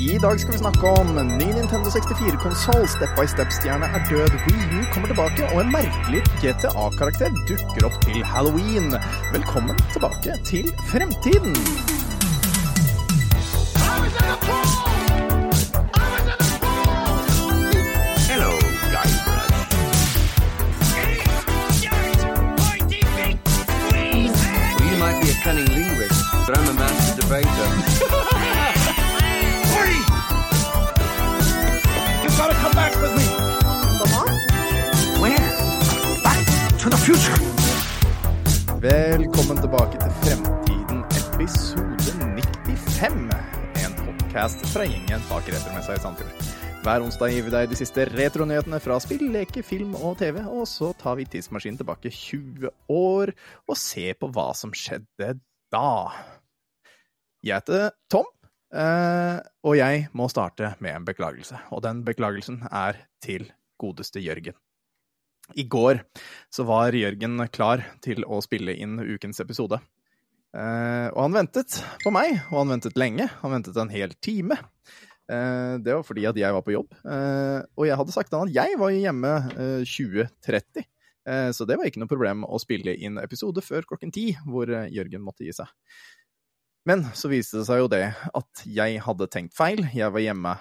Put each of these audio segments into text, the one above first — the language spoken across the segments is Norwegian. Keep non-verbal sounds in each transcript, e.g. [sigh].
I dag skal vi snakke om ny Nintendo 64-konsoll, Step by Step-stjerne er død, Wii U kommer tilbake, og en merkelig GTA-karakter dukker opp til halloween. Velkommen tilbake til fremtiden! Velkommen tilbake til Fremtiden, episode 95. En podcast fra gjengen bak Retromessa i Sandfjord. Hver onsdag gir vi deg de siste retronyhetene fra spill, leke, film og TV, og så tar vi tidsmaskinen tilbake 20 år og ser på hva som skjedde da. Jeg heter Tom, eh, og jeg må starte med en beklagelse. Og den beklagelsen er til godeste Jørgen. I går så var Jørgen klar til å spille inn ukens episode. Eh, og han ventet på meg, og han ventet lenge. Han ventet en hel time. Eh, det var fordi at jeg var på jobb. Eh, og jeg hadde sagt til han at jeg var hjemme eh, 2030. Eh, så det var ikke noe problem å spille inn episode før klokken ti, hvor eh, Jørgen måtte gi seg. Men så viste det seg jo det at jeg hadde tenkt feil. Jeg var hjemme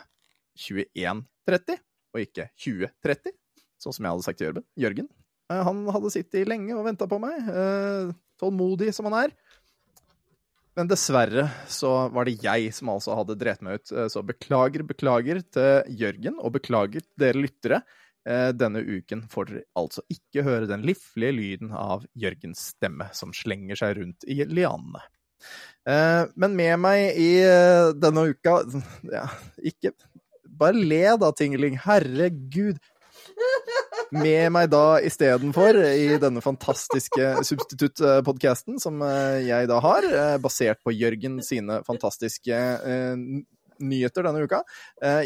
21.30, og ikke 20.30 sånn som jeg hadde sagt til Jørgen. Eh, Han hadde sittet lenge og venta på meg, eh, tålmodig som han er. Men dessverre så var det jeg som altså hadde drept meg ut. Eh, Så beklager, beklager til Jørgen, og beklager til dere lyttere. Denne uken får dere altså ikke høre den liflige lyden av Jørgens stemme som slenger seg rundt i lianene. Men med meg i denne uka ja, Ikke Bare le da, Tingling. Herregud. Med meg da istedenfor i denne fantastiske substituttpodkasten som eh, jeg da har, eh, basert på Jørgen sine fantastiske eh, nyheter denne uka.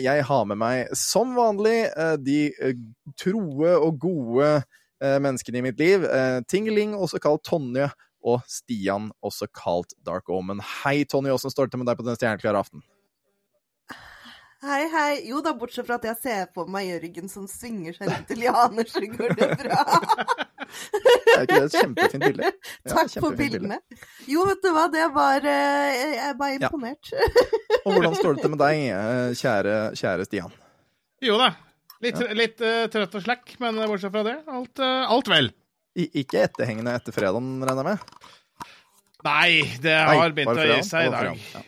Jeg har med meg som vanlig de troe og gode menneskene i mitt liv. Tingeling, også kalt Tonje, og Stian, også kalt Dark Omen. Hei, Tonje, åssen står det til med deg på denne stjerneklare aften? Hei, hei. Jo da, bortsett fra at jeg ser på meg Jørgen som svinger seg rundt i lianer, så går det bra. det Er ikke det et kjempefint bilde? Ja, Takk for bildene. bilde. Jo, vet du hva, det var eh, Jeg er bare Ja. imponert. Og hvordan står det til med deg, eh, kjære, kjære Stian? Jo da. Litt, litt uh, trøtt og slakk, men bortsett fra det, alt, uh, alt vel. I, ikke etterhengende etter fredagen, regner jeg med? Nei, det Nei, har begynt å gi seg i dag. fredagen. Ja,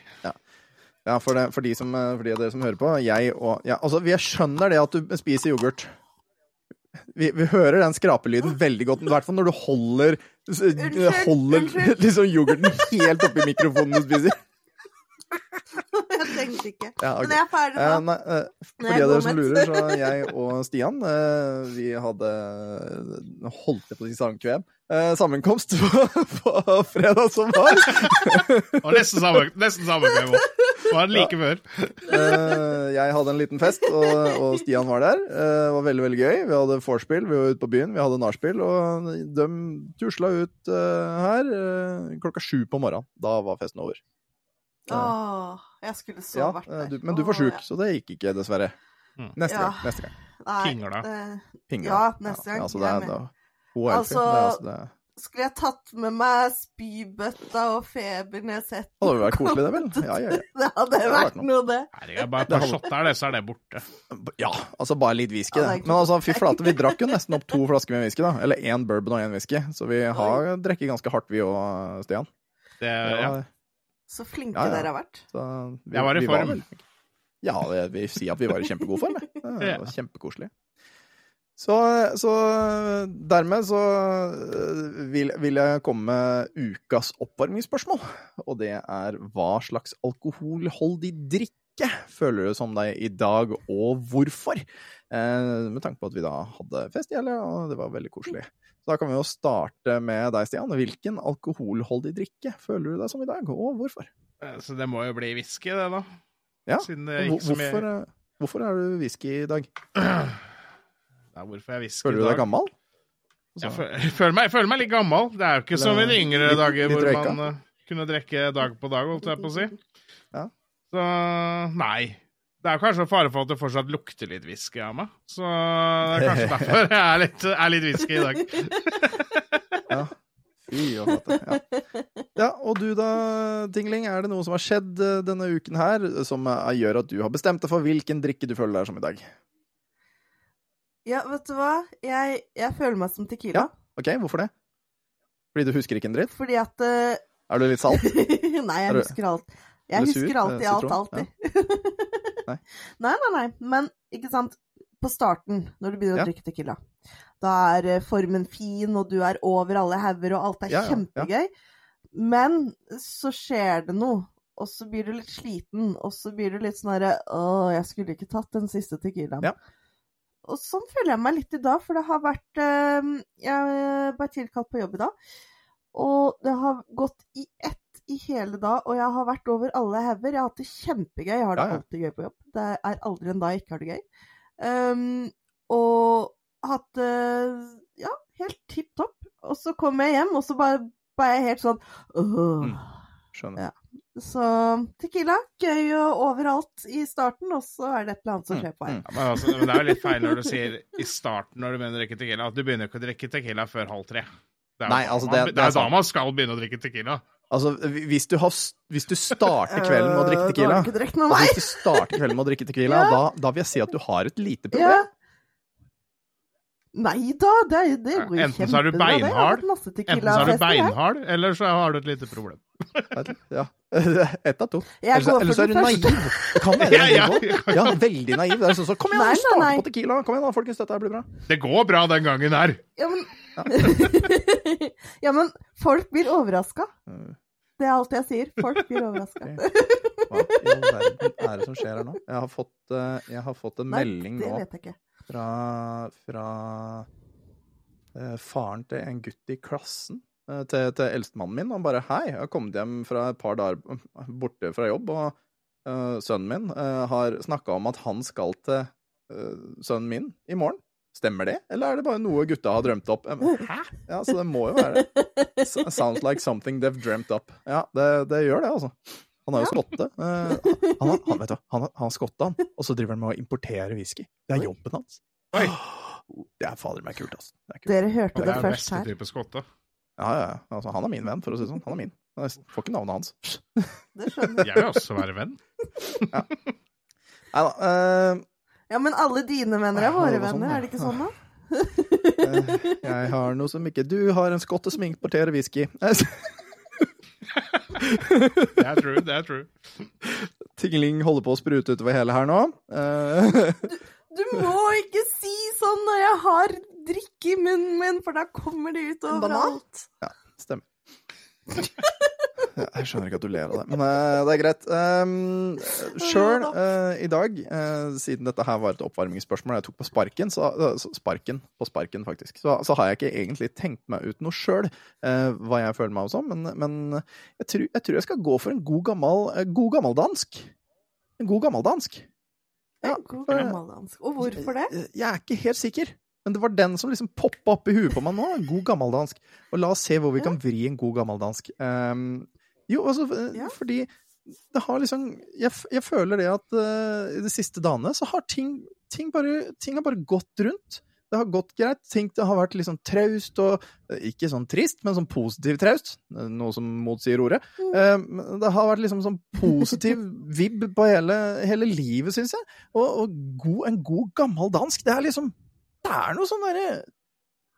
ja. for, det, for, de som, eh, for de av dere som hører på, jeg og ja, Altså, jeg skjønner det at du spiser yoghurt. Vi, vi hører den skrapelyden veldig godt, i hvert fall når du holder, Unnskyld, holder unnskyld. [laughs] liksom yoghurten helt oppi mikrofonen du spiser. [laughs] jeg tenkte ikke. Ja, okay. Men jeg er ferdig Eh, nei, eh, for de av dere som lurer, så [laughs] jeg og Stian eh, Vi hadde eh, holdt jeg på å si samkvem. Eh, sammenkomst på, på fredag som var. Og nesten samme, nesten samme kveld òg. det like før. uh, jeg hadde en liten fest, og, og Stian var der. Eh, det var veldig veldig gøy. Vi hadde vorspiel, vi var ute på byen, vi hadde nachspiel, og de tusla ut uh, her klokka sju på morgenen. Da var festen over. Åh, jeg skulle så Ja, vært der. du, men du var sjuk, så det gikk ikke, dessverre. Mm. Neste Ja. gang. Neste gang. Nei, Pingla. Ja, neste gang. altså, det er er, da, hun er Altså, det, er altså det. Skulle jeg tatt med meg spybøtta og febernedsetten? Det hadde vært koselig, det, vel? Ja, ja, ja. [laughs] Det hadde hadde vært vært noe. noe, det. Herregud, bare et par shot der, det, så er det borte. Ja, altså bare litt whisky. Det det. Men altså, fy flate, vi drakk jo nesten opp to flasker med whisky, da. Eller én bourbon og én whisky. Så vi har drukket ganske hardt, vi òg, Stian. Det, Det ja. Så flinke Ja, ja. dere har vært. Så vi, Jeg var i form. Var, ja, det, vi sier at vi var i kjempegod form. jeg. [laughs] Det var kjempekoselig. Så, så dermed så øh, vil, vil jeg komme med ukas oppvarmingsspørsmål. Og det er hva slags alkoholholdig drikke føler du som deg i dag, og hvorfor? Eh, med tanke på at vi da hadde fest i helga, og det var veldig koselig. Så da kan vi jo starte med deg, Stian. Hvilken alkoholholdig drikke føler du deg som i dag, og hvorfor? Eh, Så det må jo bli whisky, det, da. Ja, Siden det Hvor- hvorfor, så mye eh, hvorfor er du whisky i dag? [clears throat] Ja, hvorfor jeg hvisker Føler du deg gammel? Jeg [laughs] jeg føler meg, jeg føler meg litt gammel. Det er jo ikke som i de yngre Litt- dager litt hvor røyka. man uh, kunne drikke dag på dag, holdt jeg på å si. Ja. Så nei. Det er kanskje fare for at det fortsatt lukter litt whisky av meg. Så det er kanskje [laughs] derfor jeg er litt, er litt whisky i dag. [laughs] Ja. Fy og fatte. Ja. ja, og du da, Tingling, er det noe som har skjedd eh, denne uken her som eh, gjør at du har bestemt deg for hvilken drikke du føler deg som i dag? Ja, vet du hva? Jeg, jeg føler meg som Tequila. Ja. OK, hvorfor det? Fordi du husker ikke en dritt? Fordi at uh... Er du litt salt? [laughs] Nei, jeg du- husker alt. Jeg sur? husker alltid Eh, alt, alltid. alltid. [laughs] Nei. nei, nei, nei. Men ikke sant, på starten, når du begynner Ja. å drikke Tequila, da er eh, formen fin, og du er over alle hauger, og alt er Ja, ja, ja. kjempegøy. Men så skjer det noe, og så blir du litt sliten, og så blir du litt sånn herre Å, jeg skulle ikke tatt den siste Tequilaen. Ja. Og sånn føler jeg meg litt i dag, for det har vært eh, Jeg ble tilkalt på jobb i dag, og det har gått i ett i hele dag, og jeg har vært over alle hauger. Jeg har hatt det kjempegøy. Jeg har det Ja, ja. alltid gøy på jobb. Det er aldri en dag jeg ikke har det gøy. Um, og hatt det ja, helt tipp topp. Og så kom jeg hjem, og så bare ble jeg helt sånn. Mm. Skjønner. Ja. Så Tequila, gøy og overalt i starten, og så er det et eller annet som Mm, skjer på veien. mm. Ja, men, altså, men det er jo litt feil når du sier i starten når du begynner å drikke tequila, at du begynner ikke å drikke tequila før halv tre. Det er Nei, altså, man- det- det det er da man skal begynne å drikke tequila. Altså, hvis du, har, hvis du starter kvelden med å drikke [laughs] tequila altså. Hvis du starter kvelden med å drikke tequila, [laughs] Ja. da, da vil jeg si at du har et lite Ja. Nei da, det, det går jo Enten så er du beinhard, Enten så er du beinhard, eller så har du et lite problem. Ja. [laughs] Ett av to. Eller så- eller så er du naiv. Det kan være [laughs] Ja, naiv ja. Ja, veldig naiv. Det er sånn så, Kom igjen, Nei, start nei. på tequila. Kom igjen da, folkens. Dette blir bra. Det går bra den gangen her. Ja, men Ja, [laughs] men folk blir overraska. Mm. Det er alt jeg sier. Folk blir overraska. Hva i all verden er det som skjer her nå? Jeg har fått, eh, jeg har fått en Nei, melding det vet jeg ikke. Fra, fra eh, faren til en gutt i klassen eh, til, til eldstemannen min. Han bare 'Hei, jeg har kommet hjem fra et par dager [laughs] borte fra jobb, og eh, sønnen min eh, har snakka om at han skal til eh, sønnen min i morgen'. Stemmer det, eller er det bare noe gutta har drømt opp? Hæ? Ja, så det må jo være det. Sounds like something they've dreamt up. Ja, det, det gjør det, altså. Han har jo skotte. Eh, han, han, vet du, han, han er skotte, han. Og så driver han med å importere whisky. Det er jobben hans. Oi. Det er fader meg kult, altså. Det er kult. Dere hørte Det det er først her. type skotte. Ja, ja, ja. Altså, han er min venn, for å si det sånn. Han er min. Jeg får ikke navnet hans. [laughs] Det skjønner jeg. Jeg vil også være venn. Nei da. Uh, Ja, men alle dine venner er våre venner, sånn, venner, ja. er det ikke sånn, da? eh, jeg har noe som ikke Du har en skotte som importerer whisky. [laughs] [laughs] Det er true, det er true. Tingling holder på å sprute utover hele her nå. [laughs] du, Du må ikke si sånn når jeg har drikke i munnen min, for da kommer det ut En banan? overalt. Stemmer. [laughs] Jeg skjønner ikke at du ler av det, men uh, det er greit. Um, Sjøl i dag, uh, siden dette her var et oppvarmingsspørsmål jeg tok på sparken, så, Sparken, på sparken faktisk, så, så har jeg ikke egentlig tenkt meg ut noe sjøl, hva jeg føler meg som, men, men jeg, tror, jeg tror jeg skal gå for en god, gammel, god gammeldansk. En god gammeldansk. Ja, God gammel gammeldansk. Og hvorfor det? Jeg, Jeg er ikke helt sikker. Men det var den som liksom poppa opp i huet på meg nå. En god gammeldansk. Og la oss se hvor vi kan vri en god gammeldansk. Um, jo, altså eh, Ja. fordi det har liksom Jeg, jeg føler det at uh, i de siste dagene så har ting, ting, bare, ting har bare gått rundt. Det har gått greit. Ting det har vært liksom traust og eh, Ikke sånn trist, men sånn positiv traust. Noe som motsier ordet. Mm. Um, det har vært liksom sånn positiv vibb på hele, hele livet, syns jeg. Og, og god, en god gammeldansk, det er liksom Det er noe sånn derre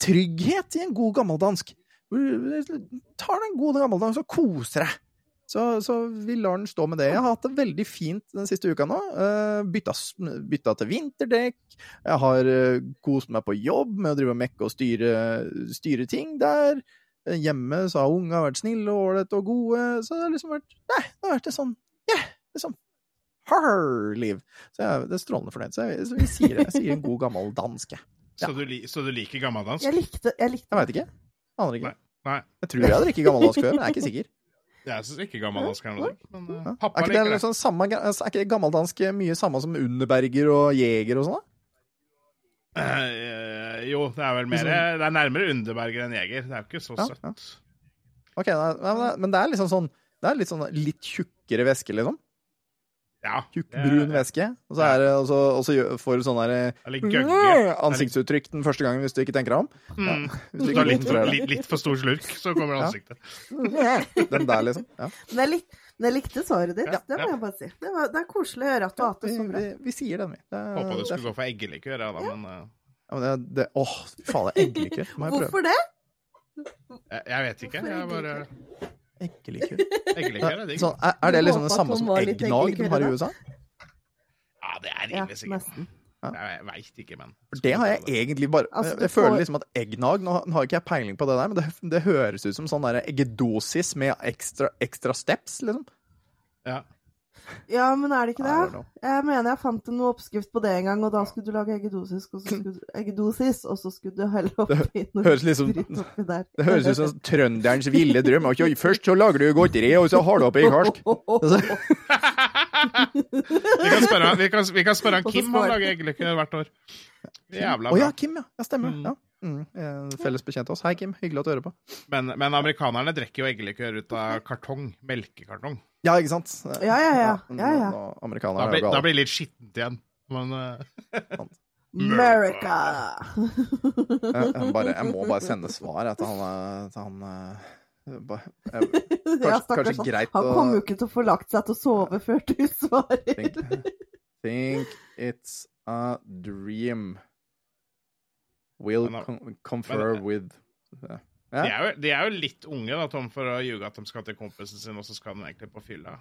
trygghet i en god gammeldansk. Tar deg en god gammeldansk og koser deg. Så, så vi lar den stå med det. Jeg har hatt det veldig fint den siste uka nå. Eh, bytta, bytta til vinterdekk. Jeg har eh, kost meg på jobb med å drive og mekke og styre, styre ting der. Eh, Hjemme så har unga vært snille og ålreite og gode. Så det har liksom vært Nei, det har vært et sånn yeah, liksom Harr-liv. Så jeg det er strålende fornøyd. Så jeg, så vi sier. Jeg sier en god gammel dansk, jeg. [laughs] Så, du, li- så du liker gammeldansk? Jeg likte, jeg likte Jeg veit ikke. Aner ikke. Nei. Jeg tror jeg drikker gammeldansk før, men jeg er ikke sikker. [laughs] Jeg syns ikke gammeldansk er noe digg, men uh, Ja. pappa Er ikke liker det liksom samme, er ikke gammeldansk mye samme som Underberger og Jeger og sånn? da? Uh, jo, det er vel mer Det er nærmere Underberger enn Jeger. Det er jo ikke så Ja, søtt. ja. Ok, nei, nei, men det- Men det er liksom sånn Det er litt sånn litt tjukkere væske, liksom? Ja. Tjukk, brun væske. Og så, er det, og så, og så får du sånn der er litt gøgge. ansiktsuttrykk den første gangen hvis du ikke tenker deg om. Mm. Hvis Du ikke litt, for- litt, litt for stor slurk, så kommer Ja. ansiktet. [laughs] Den der, liksom. Ja. Men jeg, lik, men jeg likte svaret ditt, Ja, det må ja. jeg bare si. Det, var, det er koselig å høre at du har hatt det Vi, så bra. vi, vi sier den, vi. Det, Håpa du det skulle gå for eggelikør, ja, da, men uh... Ja, men det, det, åh, fy faen, det er eggelikør. Må jeg prøve. Hvorfor det? jeg, jeg vet ikke. Jeg bare Eggelikør. [laughs] Eggelikør er digg. Er, er det liksom det samme som eggnag de har i. USA? Ja, det er rimelig sikkert. nesten. Jeg veit ikke, men For det har jeg egentlig bare Altså, Jeg, føler får- liksom at eggnag Nå nå har ikke jeg peiling på det der, men det, det høres ut som sånn der eggedosis med ekstra, ekstra steps, liksom. ja. Ja, men er det ikke det? Jeg mener jeg fant en oppskrift på det en gang, og da skulle du lage eggedosis, og så skulle du, eggedosis, og så skulle du helle oppi noe høres liksom- dritt oppi der. Det høres ut som trønderens ville drøm. Først så lager du godteri, og så har du oppi karsk. Altså, Vi kan spørre, vi kan, vi kan spørre han Kim, om han lager eggeløkker hvert år. Jævla Å ja. Kim, ja. ja stemmer. Mm. Ja. Mm, eh, felles bekjent av oss. Hei, Kim. Hyggelig å høre på. Men, men amerikanerne drikker jo eggelikør ut av kartong. Melkekartong. Ja, ikke sant? Ja, ja, ja. Ja, ja. Amerikanerne er blir, jo da blir det litt skittent igjen. Men eh, [laughs] America! Jeg, jeg, bare, jeg må bare sende svar til han, eh, til han eh, bare, jeg, [laughs] ja, kanskje stakkars. han. greit Han å- kommer jo ikke til å få lagt seg til å sove før du [laughs] svarer. think, think it's a dream. Will con confer men- with de, er jo, de er jo litt unge, da, Tom, for å ljuge at de skal til kompisen sin, og så skal de egentlig på fylla.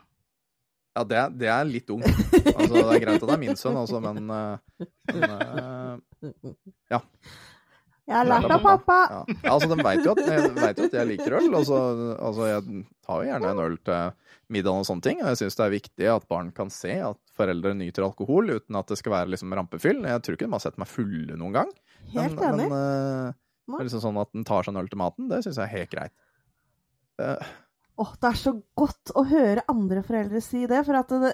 Ja, det, er- det er litt ung. Altså, det er greit at det er min sønn, altså, men, eh, men Ja. Jeg har lært av pappa. Ja. Ja, altså, de veit jo, vet jo at jeg liker øl. Altså, altså, jeg tar jo gjerne en øl til middagen og sånne ting. Og jeg syns det er viktig at barn kan se at foreldre nyter alkohol uten at det skal være liksom rampefyll. Jeg tror ikke de har sett meg fulle noen gang. Helt enig. Men, eh, Nei. liksom sånn at den tar seg en øl til maten, det syns jeg er helt greit. Uh. Åh, det er så godt å høre andre foreldre si det, for at det,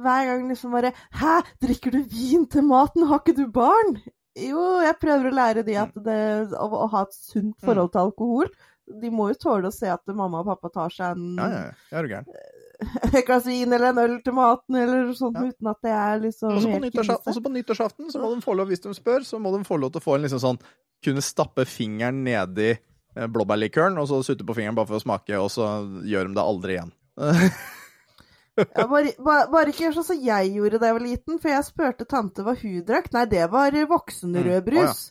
hver gang liksom bare Hæ, drikker du vin til maten, har ikke du barn? Jo, jeg prøver å lære de at det, å, å ha et sunt Mm. forhold til alkohol. De må jo tåle å se at mamma og pappa tar seg en, ja, ja, gæren. [laughs] et glass vin eller en øl til maten, eller sånt, Ja. uten at det er liksom også på nyttårsaften så må de få lov, hvis de spør, så må de få lov til å få en liksom sånn Kunne stappe fingeren nedi eh, blåbærlikøren, og så sutte på fingeren bare for å smake, og så gjør de det aldri igjen. [laughs] Ja, bare, bare, ikke gjør sånn som jeg gjorde da jeg var liten, for jeg spurte tante hva hun drakk. Nei, det var voksenrødbrus.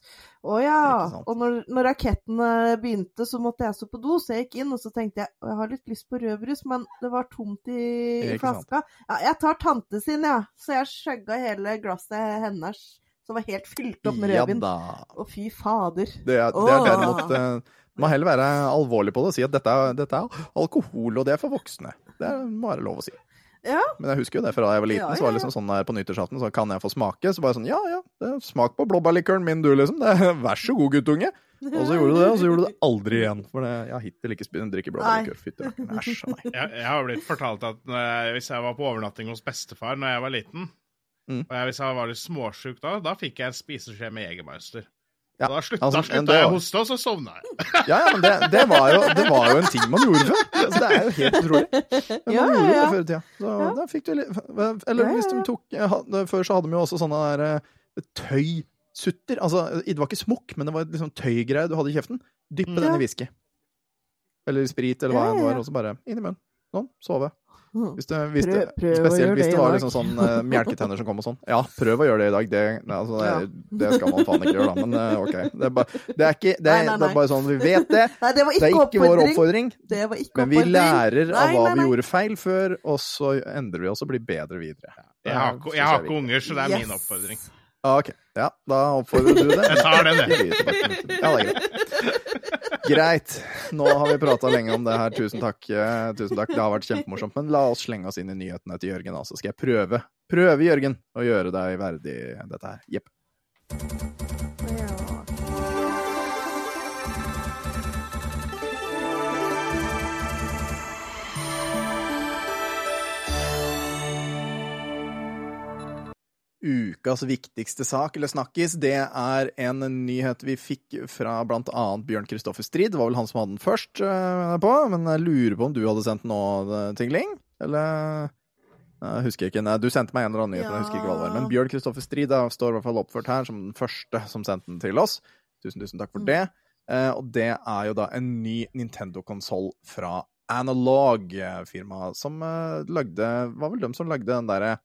Å ja. Sant. Og når, når rakettene begynte, så måtte jeg stå på do, så jeg gikk inn, og så tenkte jeg jeg har litt lyst på rødbrus, men det var tomt i, i sant. flaska. Ja, jeg tar tante sin, ja. Så jeg skjøgga hele glasset hennes, som var helt fylt opp med Ja rødvin. da. Å, fy fader. Det er, det er det derimot uh, Man må heller være alvorlig på det og si at dette er, dette er alkohol, og det er for voksne. Det er bare lov å si. Ja. Men jeg husker jo det fra da jeg var liten. Ja, Så var det liksom sånn der på nyttårsaften så kan jeg få smake. Så bare sånn ja ja, smak på blåbærlikøren min du, liksom. Det er, vær så god, guttunge. Og så gjorde du det, og så gjorde du det aldri igjen. For det, jeg har hittil ikke spist drikke blåbærlikør. Fytti rakkeren. Æsj a meg. Jeg, jeg har blitt fortalt at når jeg, hvis jeg var på overnatting hos bestefar når jeg var liten, Mm. og jeg, hvis jeg var litt småsjuk da, da fikk jeg en spiseskje med Jegermeister. Ja, Da, slutta, altså, da slutta det jeg å hoste, og så sovna jeg. Ja, ja, men det, det, var jo, det var jo en ting man gjorde før. Altså, det er jo helt utrolig. [laughs] Men man Ja, gjorde ja, det før i tida. Så Ja. da fikk du litt Eller Ja, ja, hvis de tok eh, hadde- Før så hadde de jo også sånne der eh, tøysutter. Altså, det var ikke smokk, men det var liksom tøygreie du hadde i kjeften. Dyppe Mm. den i whisky. Eller sprit, eller hva Ja, det ja, var, og så bare inn i munnen. Sånn, sove. Hvis du, hvis Prøv- prøv det, spesielt hvis det var liksom sånn uh, melketenner som kom og sånn. Ja, prøv å gjøre det i dag. Det, nei, altså, det, det skal man faen ikke gjøre, da. Men uh, OK. Det er, bare, det er ikke det er, Nei, nei, det er bare sånn vi vet det. [laughs] Nei, det var Det er ikke ikke vår oppfordring. Det var ikke Men vi lærer av Nei, hva nei, vi gjorde feil før, og så endrer vi oss og blir bedre videre. Jeg har, ikke- jeg har ikke unger, så det er min oppfordring. Ah, OK. Ja, da oppfordrer du det. Jeg tar den, jeg. Ja, det er greit. Greit. Nå har vi prata lenge om det her. Tusen takk. eh, Tusen takk. Det har vært kjempemorsomt. Men la oss slenge oss inn i nyhetene til Jørgen. Så skal jeg prøve, prøve Jørgen, å gjøre deg verdig dette her. Jepp. Ukas viktigste sak, eller snakkis, det er en nyhet vi fikk fra blant annet Bjørn Kristoffer Strid. Det var vel han som hadde den først uh, på, men jeg lurer på om du hadde sendt den nå, eh, Tingling? Eller Jeg husker ikke, nei, Du sendte meg en eller annen nyhet, men jeg husker ikke hva det var. Men Bjørn Kristoffer Strid står i hvert fall oppført her som den første som sendte den til oss. Tusen, tusen takk for Mm. det. Uh, og det er jo da en ny Nintendo-konsoll fra Analog, eh, firmaet som uh, lagde Var vel dem som lagde den derre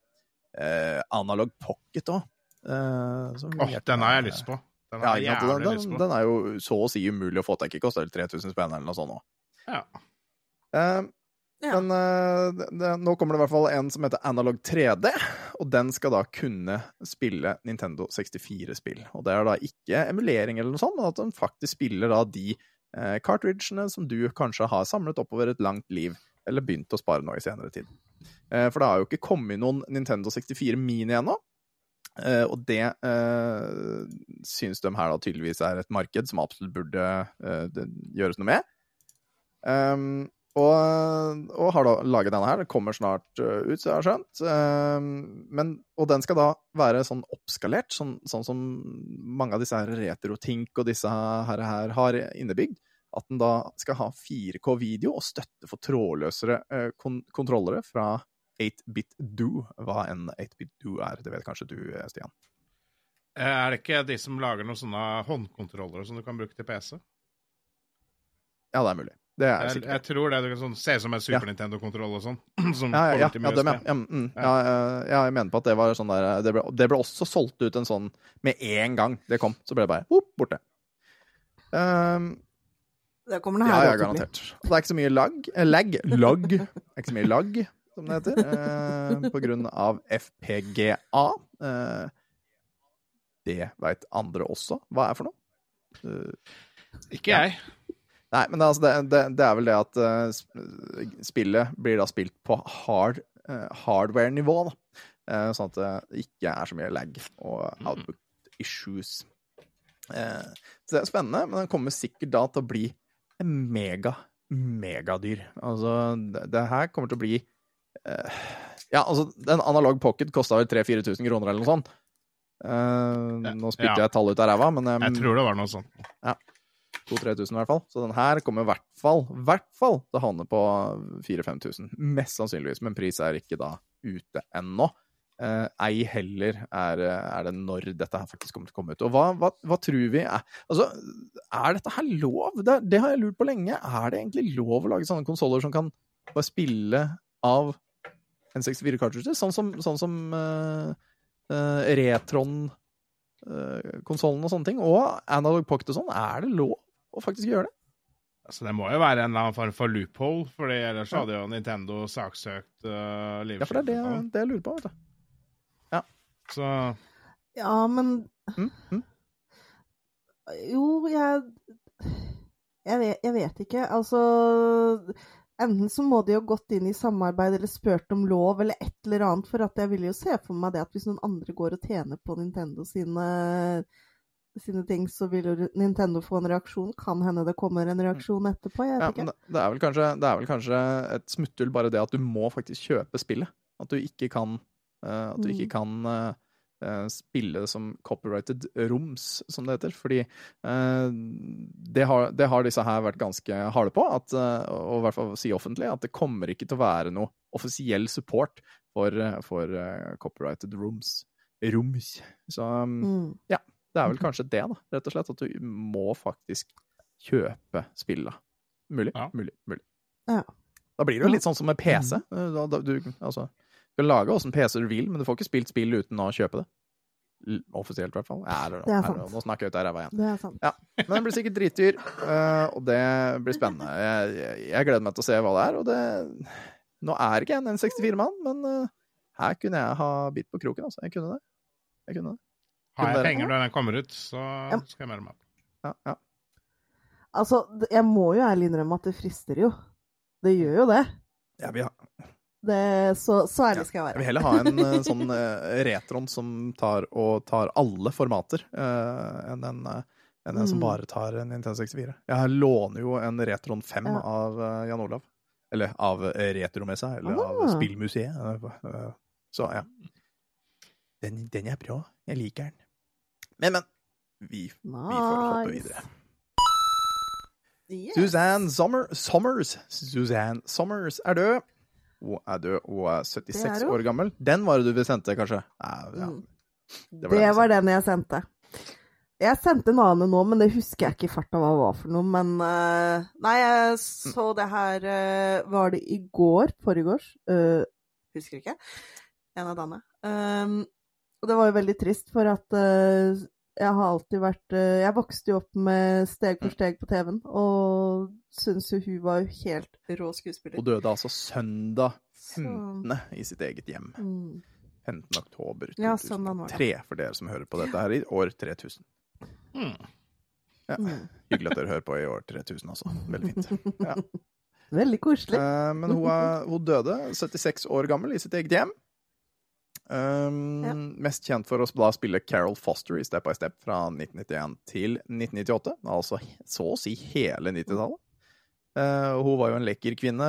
eh, Analog Pocket òg. Eh, oh, Åh, den har jeg lyst på. Den Ja, jeg den, lyst på. den er jo så å si umulig å få tak i. Koster vel 3000 spenn eller noe sånt nå. Ja. Eh, Ja. Men eh, det, det, nå kommer det i hvert fall en som heter Analog 3D, og den skal da kunne spille Nintendo 64-spill. Og det er da ikke emulering eller noe sånt, men at den faktisk spiller da de eh, cartridgene som du kanskje har samlet oppover et langt liv, eller begynt å spare nå i senere tid. Eh, for det har jo ikke kommet noen Nintendo 64 Mini ennå. Eh, og det uh, syns de her da tydeligvis er et marked som absolutt burde uh, gjøres noe med. Um, og, og har da laget denne her. Den kommer snart ut, så jeg har skjønt. Um, men, og den skal da være sånn oppskalert, sånn, sånn som mange av disse her retrotink og disse her, her har innebygd. At den da skal ha 4K-video og støtte for trådløsere uh, kon kontrollere fra 8-bit do. Hva en 8-bit do er, det vet kanskje du, Stian. Eh, Er det ikke de som lager noen sånne håndkontrollere som du kan bruke til PC? Ja, det er mulig. Det er Jeg, jeg tror det. Du kan sånn, se ut som en Super Ja. Nintendo-kontroll og sånn. [clears throat] Som Ja, ja, ja, ja, dem, ja. Ja, mm, Ja. ja, eh, jeg mener på at det var sånn der Det ble, det ble også solgt ut en sånn med en gang det kom. Så ble det bare opp, borte. Um, Det kommer det her. ja, ja, garantert. Det er ikke så mye lag eh, Lag. [laughs] Lag. Det er ikke så mye lag, som det heter. eh, på grunn av FPGA. Eh, det veit andre også hva er for noe. Eh, Ikke Ja. jeg. Nei, men det, altså, det, det, det er vel det at uh, spillet blir da spilt på hard, uh, hardware-nivå, da. Eh, sånn at det ikke er så mye lag og output issues. Så det er spennende, men den kommer sikkert da til å bli mega, megadyr. Altså, det, det her kommer til å bli Ja, altså, en analog pocket kosta vel 3000-4000 kroner eller noe sånt. Eh, nå spytter Ja. jeg tallet ut av ræva, men um, Jeg tror det var noe sånt. 2000-3000 i hvert fall. Så den her kommer i hvert fall, hvert fall til å havne på 4000-5000. Mest sannsynligvis, men pris er ikke da ute ennå. Eh, ei heller er, er det når dette her faktisk kommer til å komme ut. Og hva, hva, hva tror vi er Altså, er dette her lov? Det, det har jeg lurt på lenge. Er det egentlig lov å lage sånne konsoller som kan bare spille av N64-cartridger? Sånn som, sånn som uh, uh, Retron-konsollen og sånne ting. Og Analog Pocket og sånn. Er det lov å faktisk gjøre det? Altså, det må jo være en eller annen form for loophole, for ellers hadde jo Nintendo saksøkt uh, Ja, for det er det, det jeg lurer på. vet du. Så Ja, men Mm, mm. Jo, jeg jeg vet, jeg vet ikke. Altså Enten så må de jo gått inn i samarbeid eller spurt om lov eller et eller annet, for at jeg vil jo se for meg det at hvis noen andre går og tjener på Nintendo sine, sine ting, så vil jo Nintendo få en reaksjon. Kan hende det kommer en reaksjon etterpå. Jeg vet ja, ikke. det, er vel kanskje, det er vel kanskje et smutthull bare det at du må faktisk kjøpe spillet. At du ikke kan, eh, at du ikke Mm. kan eh, spille som copyrighted roms, som det heter. Fordi eh, det, har, det har disse her vært ganske harde på, at, eh, og i hvert fall si offentlig, at det kommer ikke til å være noe offisiell support for, eh, for eh, copyrighted rooms. Roms. Så mm. ja, det er vel kanskje det, da, rett og slett. At du må faktisk kjøpe spillet. Mulig, Ja. mulig, mulig. Ja. Da blir det jo litt sånn som med PC. Da, da, du, altså, du kan lage åssen PC du vil, men du får ikke spilt spill uten å kjøpe det. Offisielt, i hvert fall. Det er sant. nå snakker jeg ut av ræva igjen. Det er sant. Men den blir sikkert dritdyr, eh, og det blir spennende. Jeg, jeg, jeg gleder meg til å se hva det er, og det Nå er ikke jeg en N64-mann, men eh, her kunne jeg ha bitt på kroken, altså. Jeg kunne det. Jeg kunne det. har jeg penger når den kommer ut, så Ja. skal jeg melde meg. Ja, ja. Altså, jeg må jo ærlig innrømme at det frister jo. Det gjør jo det. Ja, vi ha, det så, så ærlig skal jeg jeg vil heller ha en eh, sånn eh, retron som tar tar alle formater, uh, enn en, eh, enn en som Mm. bare tar en Nintendo 64. Jeg låner jo en Retron 5 Ja. av Jan Olav. Eller av Retromessa, eller av Ah. Spillmuseet. eh, eh, Så ja. Den, den er bra. Jeg liker den. Men, men. Vi, vi får hoppe videre. Yes. Suzanne Summer, Summers Suzanne Summers er død. Hun er død. Hun er 76 er år gammel. Den var det du sendte, kanskje? Ja, ja. Mm. Det Det var var, den den jeg sendte. Jeg sendte en annen nå, men det husker jeg ikke i farta hva det var for noe. Men uh, Nei, jeg så det her uh, Var det i går? Foregårs? Uh, husker ikke. En av dagene. Um, og det var jo veldig trist, for at eh, jeg har alltid vært eh, Jeg vokste jo opp med Steg for steg på TV-en, og syns jo hun var jo helt rå skuespiller. Hun døde altså søndag Så- i sitt eget hjem. Mm. 15. oktober Ja, søndag var det. 2003, for dere som hører på dette her i år 3000. Hmm. Mm. Hyggelig at dere hører på i år 3000, også. Veldig fint. [laughs] Ja. Veldig koselig. Uh, men hun, er, hun døde 76 år gammel i sitt eget hjem. Um, Ja. Mest kjent for å spille Carol Foster i Step by Step fra 1991 til 1998. Altså så å si hele 90-tallet. Eh, hun var jo en lekker kvinne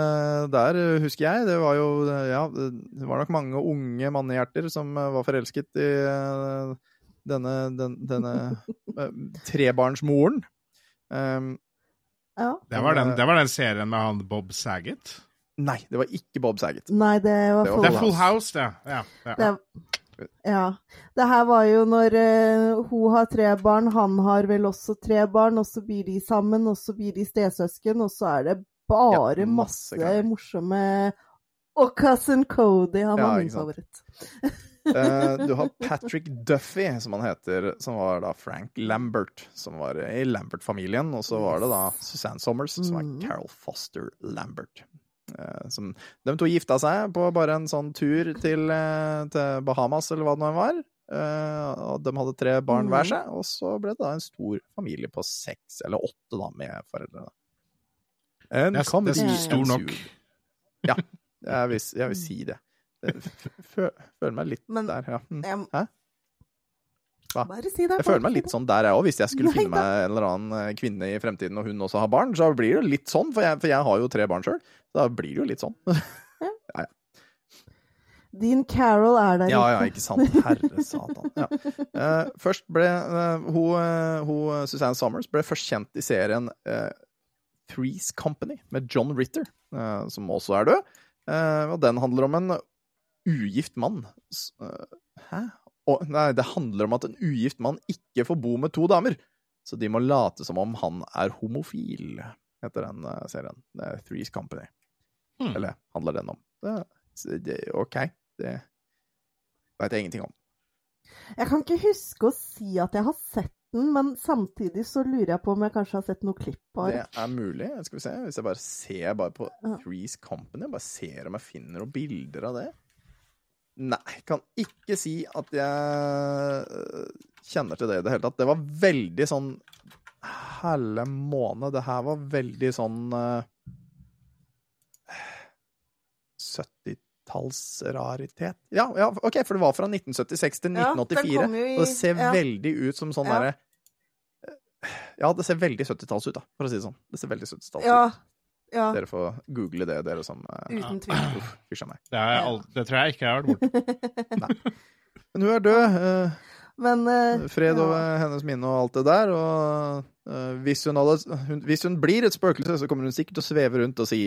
der, husker jeg. Det var jo ja, det var nok mange unge mannehjerter som eh, var forelsket i uh, denne, den, denne uh, [laughs] trebarnsmoren. Um, Ja. Det var, den, det var den serien med han Bob Saget. nei, det var ikke Bob Saget. Nei, det var, Det var Det er Full Full House, det. Ja, ja. Det, ja. Det her var jo når uh, hun har tre barn, han har vel også tre barn, og så blir de sammen, og så blir de stesøsken, og så er det bare Ja, masse masse, morsomme Og Cousin Cody, han Ja, var min favoritt. uh, [laughs] du har [laughs] Patrick Duffy, som han heter, som var da Frank Lambert, som var i Lambert-familien. Og så var det da Suzanne Sommers, som er Mhm. Carol Foster Lambert. Eh, som, de to gifta seg på bare en sånn tur til, eh, til Bahamas, eller hva det nå var. Uh, og de hadde tre barn hver Mhm. seg, og så ble det da en stor familie på seks, eller åtte, da, med foreldrene. En Det er, det er stor nok. Ja, jeg vil, jeg vil si det. Føler meg litt Men- der, ja. Mm. Hæ? Hva? Bare si det. Jeg føler meg litt sånn der, jeg òg. Hvis jeg skulle Nei finne meg en eller annen eh, kvinne i fremtiden, og hun også har barn, så blir det litt sånn. For jeg, for jeg har jo tre barn sjøl. Da blir det jo litt sånn. det. [laughs] Din Carol er der Ja, ja, ikke sant. Herre satan. Ja. Uh, først ble uh, hun, uh, hun, Suzanne Summers ble først kjent i serien Threes Company med John Ritter, som også er død. Og den handler om en ugift mann. Hæ? Å, nei, det handler om at en ugift mann ikke får bo med to damer. Så de må late som om han er homofil, heter den uh, serien. Det er Threes Company. Mm. Eller handler den om. Det, det, OK, det veit jeg ingenting om. Jeg kan ikke huske å si at jeg har sett den, men samtidig så lurer jeg på om jeg kanskje har sett noe klipp av Det det. er mulig. Skal vi se. Hvis jeg bare ser bare på Ja. Threes Company, bare ser om jeg finner noen bilder av det. Nei, kan ikke si at jeg kjenner til det i det hele tatt. Det var veldig sånn Helle måned. Det her var veldig sånn uh, 70-tallsraritet. Ja, ja, OK, for det var fra 1976 til 1984. Ja, i- og det ser ja. veldig ut som sånn Ja. derre ja, det ser veldig 70-talls ut, da, for å si det sånn. Det ser veldig 70-talls Ja. ut. Ja, Dere får google det, dere som eh, uten tvil. [laughs] Uh, fysj meg. Det, er det tror jeg ikke jeg har vært borti. [laughs] Men hun er død. Uh, Men uh, fred ja. hennes minne og alt det der. Og hvis, hun hadde, hun, hvis hun blir et spøkelse, så kommer hun sikkert til å sveve rundt og si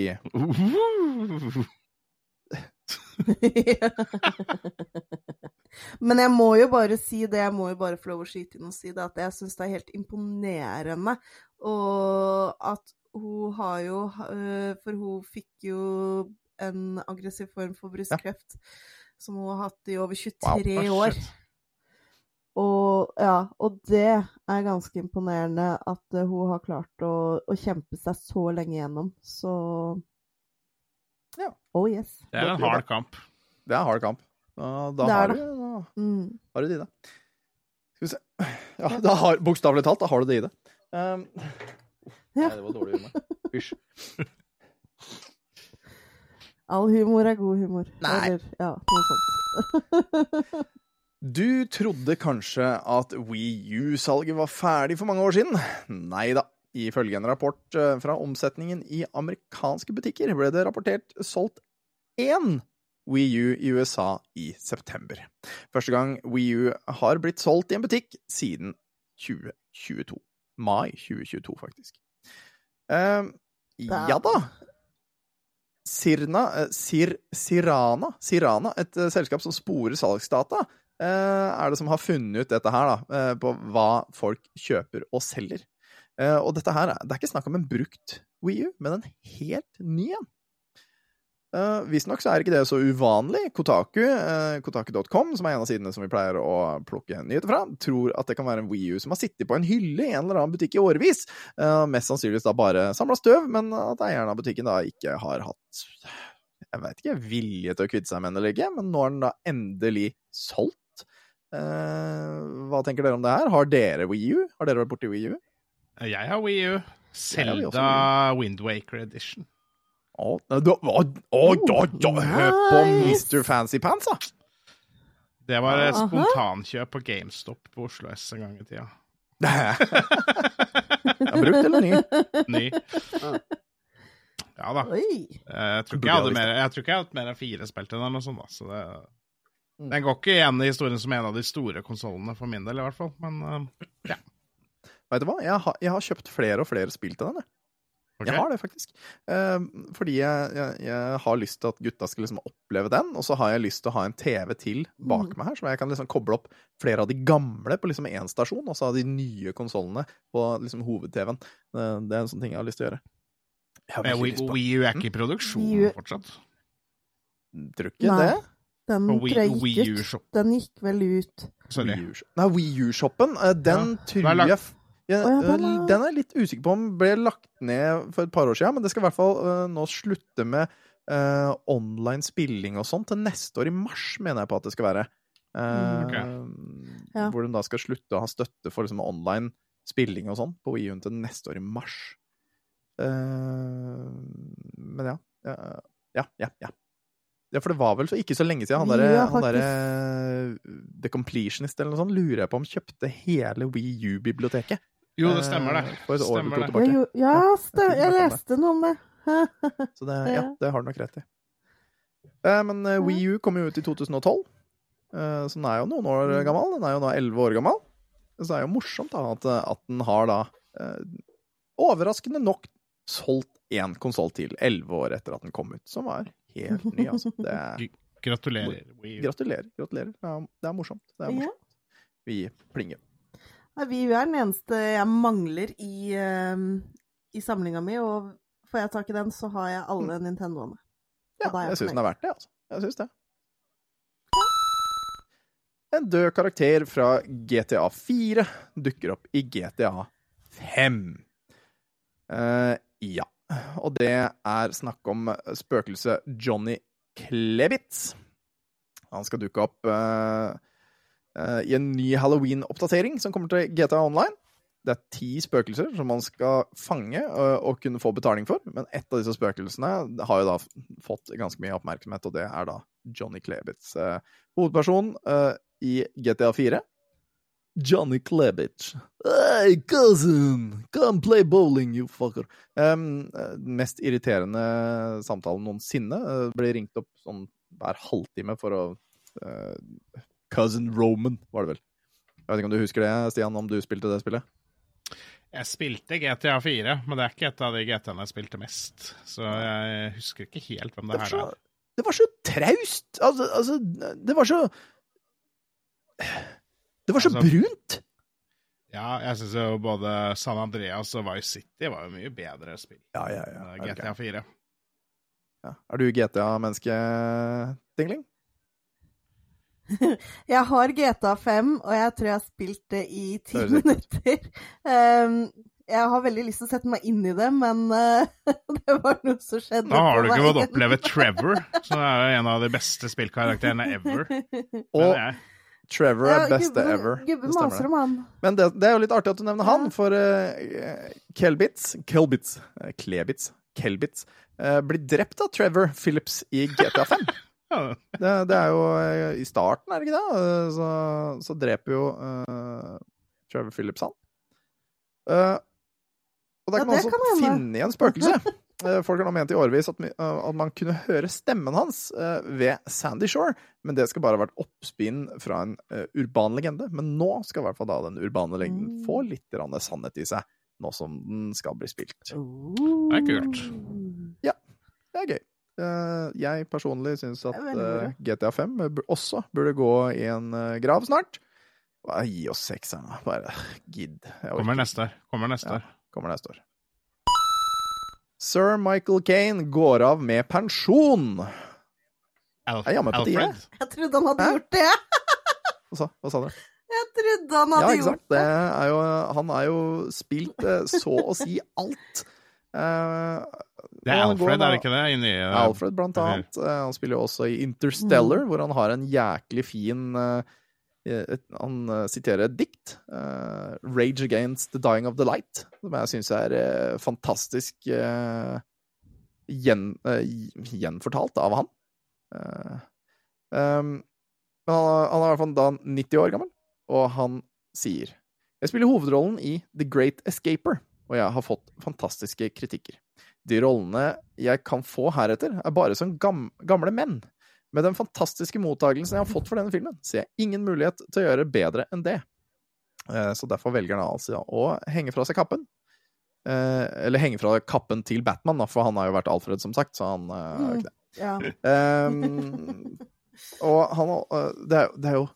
[laughs] Men jeg må jo bare si det, jeg må jo bare få lov å skyte inn og si det, at jeg syns det er helt imponerende. Og at hun har jo øh, For hun fikk jo en aggressiv form for brystkreft som hun har hatt i over 23 Wow, år. Og, ja, og det er ganske imponerende at øh, hun har klart å, å kjempe seg så lenge gjennom. Så Ja. Oh yes. Det er en hard kamp. Det er en hard kamp. Da, da har, du, da Mm. har du det i det. Skal vi se Ja, da har, bokstavelig talt, da har du det i det. Um, Ja. Nei, det var dårlig humor. Hysj. All humor er god humor. Nei. Eller ja, noe sånt. [laughs] Du trodde kanskje at Wii U-salget var ferdig for mange år siden? Nei da. Ifølge en rapport eh, fra omsetningen i amerikanske butikker ble det rapportert solgt én Wii U i USA i september. Første gang Wii U har blitt solgt i en butikk siden 2022. Mai 2022, faktisk. Eh, ja da. Sirna, uh, Sir, Sirana, Sirana, et uh, selskap som sporer salgsdata, eh, er det som har funnet ut dette her, da, på hva folk kjøper og selger. Og dette her, er- det er ikke snakk om en brukt Wii U, men en helt ny en. Uh, Visstnok så er ikke det så uvanlig. Kotaku, uh, Kotaku.com, som er en av sidene som vi pleier å plukke nyheter fra, tror at det kan være en Wii U som har sittet på en hylle i en eller annen butikk i årevis. Uh, mest sannsynligvis da bare samla støv, men at eieren av butikken da ikke har hatt jeg vet ikke, vilje til å kvitte seg med den eller ikke, men nå er den da endelig solgt. Uh, hva tenker dere om det her? Har dere Wii U? Har dere vært borti Wii U? Jeg har Wii U. Jeg har jo Selda Windwaker Edition. Å, da, da, hør på Mr. Fancy Pants, da! Det var et spontankjøp på GameStop på Oslo S en gang i tida. [laughs] Er brukt eller ny? Ny. Ja da. Jeg tror ikke jeg hadde mer, jeg tror ikke jeg hadde mer enn fire spill til den, eller noe sånt, da. Så det, Mm. den går ikke igjen i historien som en av de store konsollene, for min del i hvert fall. Men ja. Vet du hva? Jeg har, jeg har kjøpt flere og flere spill til den. Jeg, ok. jeg har det, faktisk. Eh, fordi jeg, jeg, jeg har lyst til at gutta skal liksom oppleve den, og så har jeg lyst til å ha en TV til bak Mm. meg her, så jeg kan liksom koble opp flere av de gamle på liksom én stasjon, og så ha de nye konsollene på liksom hoved-TV-en. Eh, det er en sånn ting jeg har lyst til å gjøre. Men virkelig Wii, lyst på. Wii U er ikke i produksjon mm? Fortsatt. Tror ikke Nei. det. Den gikk ut. Den gikk vel ut. Sorry. Wii U-shoppen, eh, den Ja, tror jeg ja, den eh, er- Den er jeg litt usikker på om ble lagt ned for et par år siden, men det skal i hvert fall eh, nå slutte med uh, online spilling og sånn til neste år i mars, mener jeg på at det skal være. Eh, Ja. Hvor de da skal slutte å ha støtte for liksom, online spilling og sånn på Wii U til neste år i mars. Men ja. Ja, ja, ja. ja. For det var vel så ikke så lenge siden han derre ja, der, The Completionist eller noe sånt, lurer jeg på om kjøpte hele Wii U-biblioteket. Jo, det stemmer, det. Eh, For et år eller Stemmer to tilbake. Jeg, ja, stem, Jeg leste noe om det. [laughs] Så det, ja, det har du nok rett i. Eh, men eh, Wii U kom jo ut i 2012, eh, så den er jo noen år Mm. gammel. Den er jo nå 11 år gammel. Så det er jo morsomt da, at, at den har da eh, overraskende nok solgt én konsoll til 11 år etter at den kom ut, som var helt ny, altså. Det er, Gratulerer, Wii U. gratulerer. Gratulerer. Det er, det er morsomt. Det er morsomt. Vi plinger. Nei, Wii er den eneste jeg mangler i, eh, i samlinga mi, og får jeg tak i den, så har jeg alle Nintendoene. Ja, jeg jeg syns den er verdt det, altså. Jeg syns det. En død karakter fra GTA 4 dukker opp i GTA 5. Uh, ja. Og det er snakk om spøkelset Johnny Klebitz. Han skal dukke opp eh, eh, i en ny Halloween-oppdatering som kommer til GTA Online. Det er ti spøkelser som man skal fange øh, og kunne få betaling for. Men ett av disse spøkelsene har jo da fått ganske mye oppmerksomhet, og det er da Johnny Klebitz. Eh, hovedperson eh, i GTA 4. Johnny Klebitz. Hey, cousin! Come play bowling, you fucker. Um, eh, mest irriterende samtalen noensinne. Uh, ble ringt opp sånn hver halvtime for å eh, Cousin Roman, var det vel. Jeg vet ikke om du husker det, Stian, om du spilte det spillet? Jeg spilte GTA 4, men det er ikke et av de GTA-ene jeg spilte mest. Så jeg husker ikke helt hvem Det det her så, er. det var så traust! Altså, altså, det var så Det var så Altså- brunt! Ja, jeg syns jo både San Andreas og Vice City var jo mye bedre spill Ja, ja, ja. enn GTA 4. ja. Er du GTA-menneske, Dingling? [laughs] Jeg har GTA 5, og jeg tror jeg har spilt det i ti minutter. Um, jeg har veldig lyst til å sette meg inn i det, men uh, [laughs] det var noe som skjedde Da har du ikke fått oppleve Trevor, som er jo en av de beste spillkarakterene ever. Og. Trevor er Ja, beste gubben- ever. Gubbe Det maser om han. Men det, det er jo litt artig at du nevner han, for uh, Kelbitz Kelbitz eh, Klebitz Kelbitz uh, blir drept av Trevor Phillips i GTA 5. [laughs] Ja, Det, det er jo eh, i starten, er det ikke det? Eh, Så, så dreper jo uh, Trevor Phillips han. Uh, og der Ja, kan man også kan finne igjen spøkelse. Eh, Folk har nå ment i årevis at, at man kunne høre stemmen hans uh, ved Sandy Shore, men det skal bare ha vært oppspinn fra en uh, urban legende. Men nå skal i hvert fall da den urbane legenden Mm. få litt sannhet i seg, nå som den skal bli spilt. Det er kult. Det er gøy. Eh, jeg personlig syns at Det er veldig moro. eh, GTA 5 også burde gå i en eh, grav snart. Bare gi oss sekseren, da. Bare gidd. Kommer neste år. Kommer neste Ja. år. Kommer neste år. Sir Michael Kane går av med pensjon. Al Er jammen på tide. Jeg trodde han hadde Hæ? gjort det. Hva sa, hva sa du? Jeg trodde han Ja, hadde sant? gjort Det det. er jo, han er jo spilt eh, så å si alt. Eh, Det er Alfred, er det ikke det? Inni, uh, Alfred, blant annet. Uh, Han spiller jo også i Interstellar, hvor han har en jæklig fin eh, et, Han siterer et dikt. uh, 'Rage Against the Dying of the Light', som jeg syns er uh, fantastisk uh, gjen, gjenfortalt av han. Um, han, han er i hvert fall da 90 år gammel, og han sier Jeg spiller hovedrollen i The Great Escaper, og jeg har fått fantastiske kritikker. De rollene jeg kan få heretter, er bare som gam gamle menn. Med den fantastiske mottagelsen jeg har fått for denne filmen, ser jeg ingen mulighet til å gjøre bedre enn det. Eh, Så derfor velger han altså å henge fra seg kappen. Eh, Eller henge fra kappen til Batman, for han har jo vært Alfred, som sagt, så han eh, er ikke det. Ja. Um, og han det, er, det er jo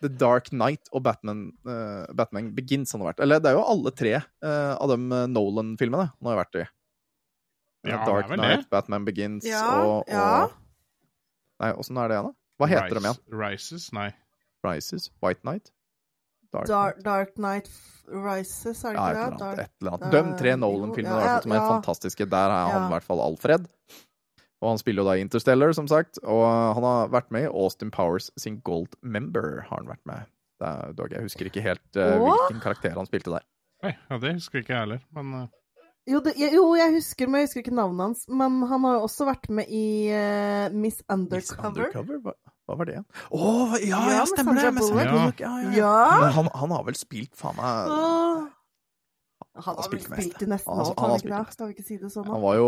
The Dark Knight og Batman, Batman Begins han har vært. Eller det er jo alle tre av de Nolan-filmene han har vært i. Ja, Dark Knight. Batman Begins Ja, og, og ja. Nei, åssen er det igjen, da? Hva heter de igjen? Rise- Rises? Nei. Rises? White Knight? Dark Dark, Knight? Dark Knight Rises, er det ikke det? Dark... Et eller annet. De tre Nolan-filmene Ja, som er ja. fantastiske. Der er han Ja. i hvert fall Alfred. Og han spiller jo da Interstellar, som sagt. Og han har vært med i Austin Powers sin Gold Member. har han vært med. Det er, dog, jeg husker ikke helt uh, hvilken karakter han spilte der. Nei, ja, det husker ikke jeg heller, men uh, Jo, det, jo, jeg husker, men jeg husker ikke navnet hans. Men han har jo også vært med i uh, Miss Miss Undercover. Undercover? Hva, hva var det igjen? Å, ja, Ja, ja, stemmer det! Med. Sandra Bullock. Ja, ja, ja. Ja! Men han, han har vel spilt faen meg Åh. Han har spilt spilt i nesten Han alt, han han ikke det? Skal vi ikke si det sånn? Han var jo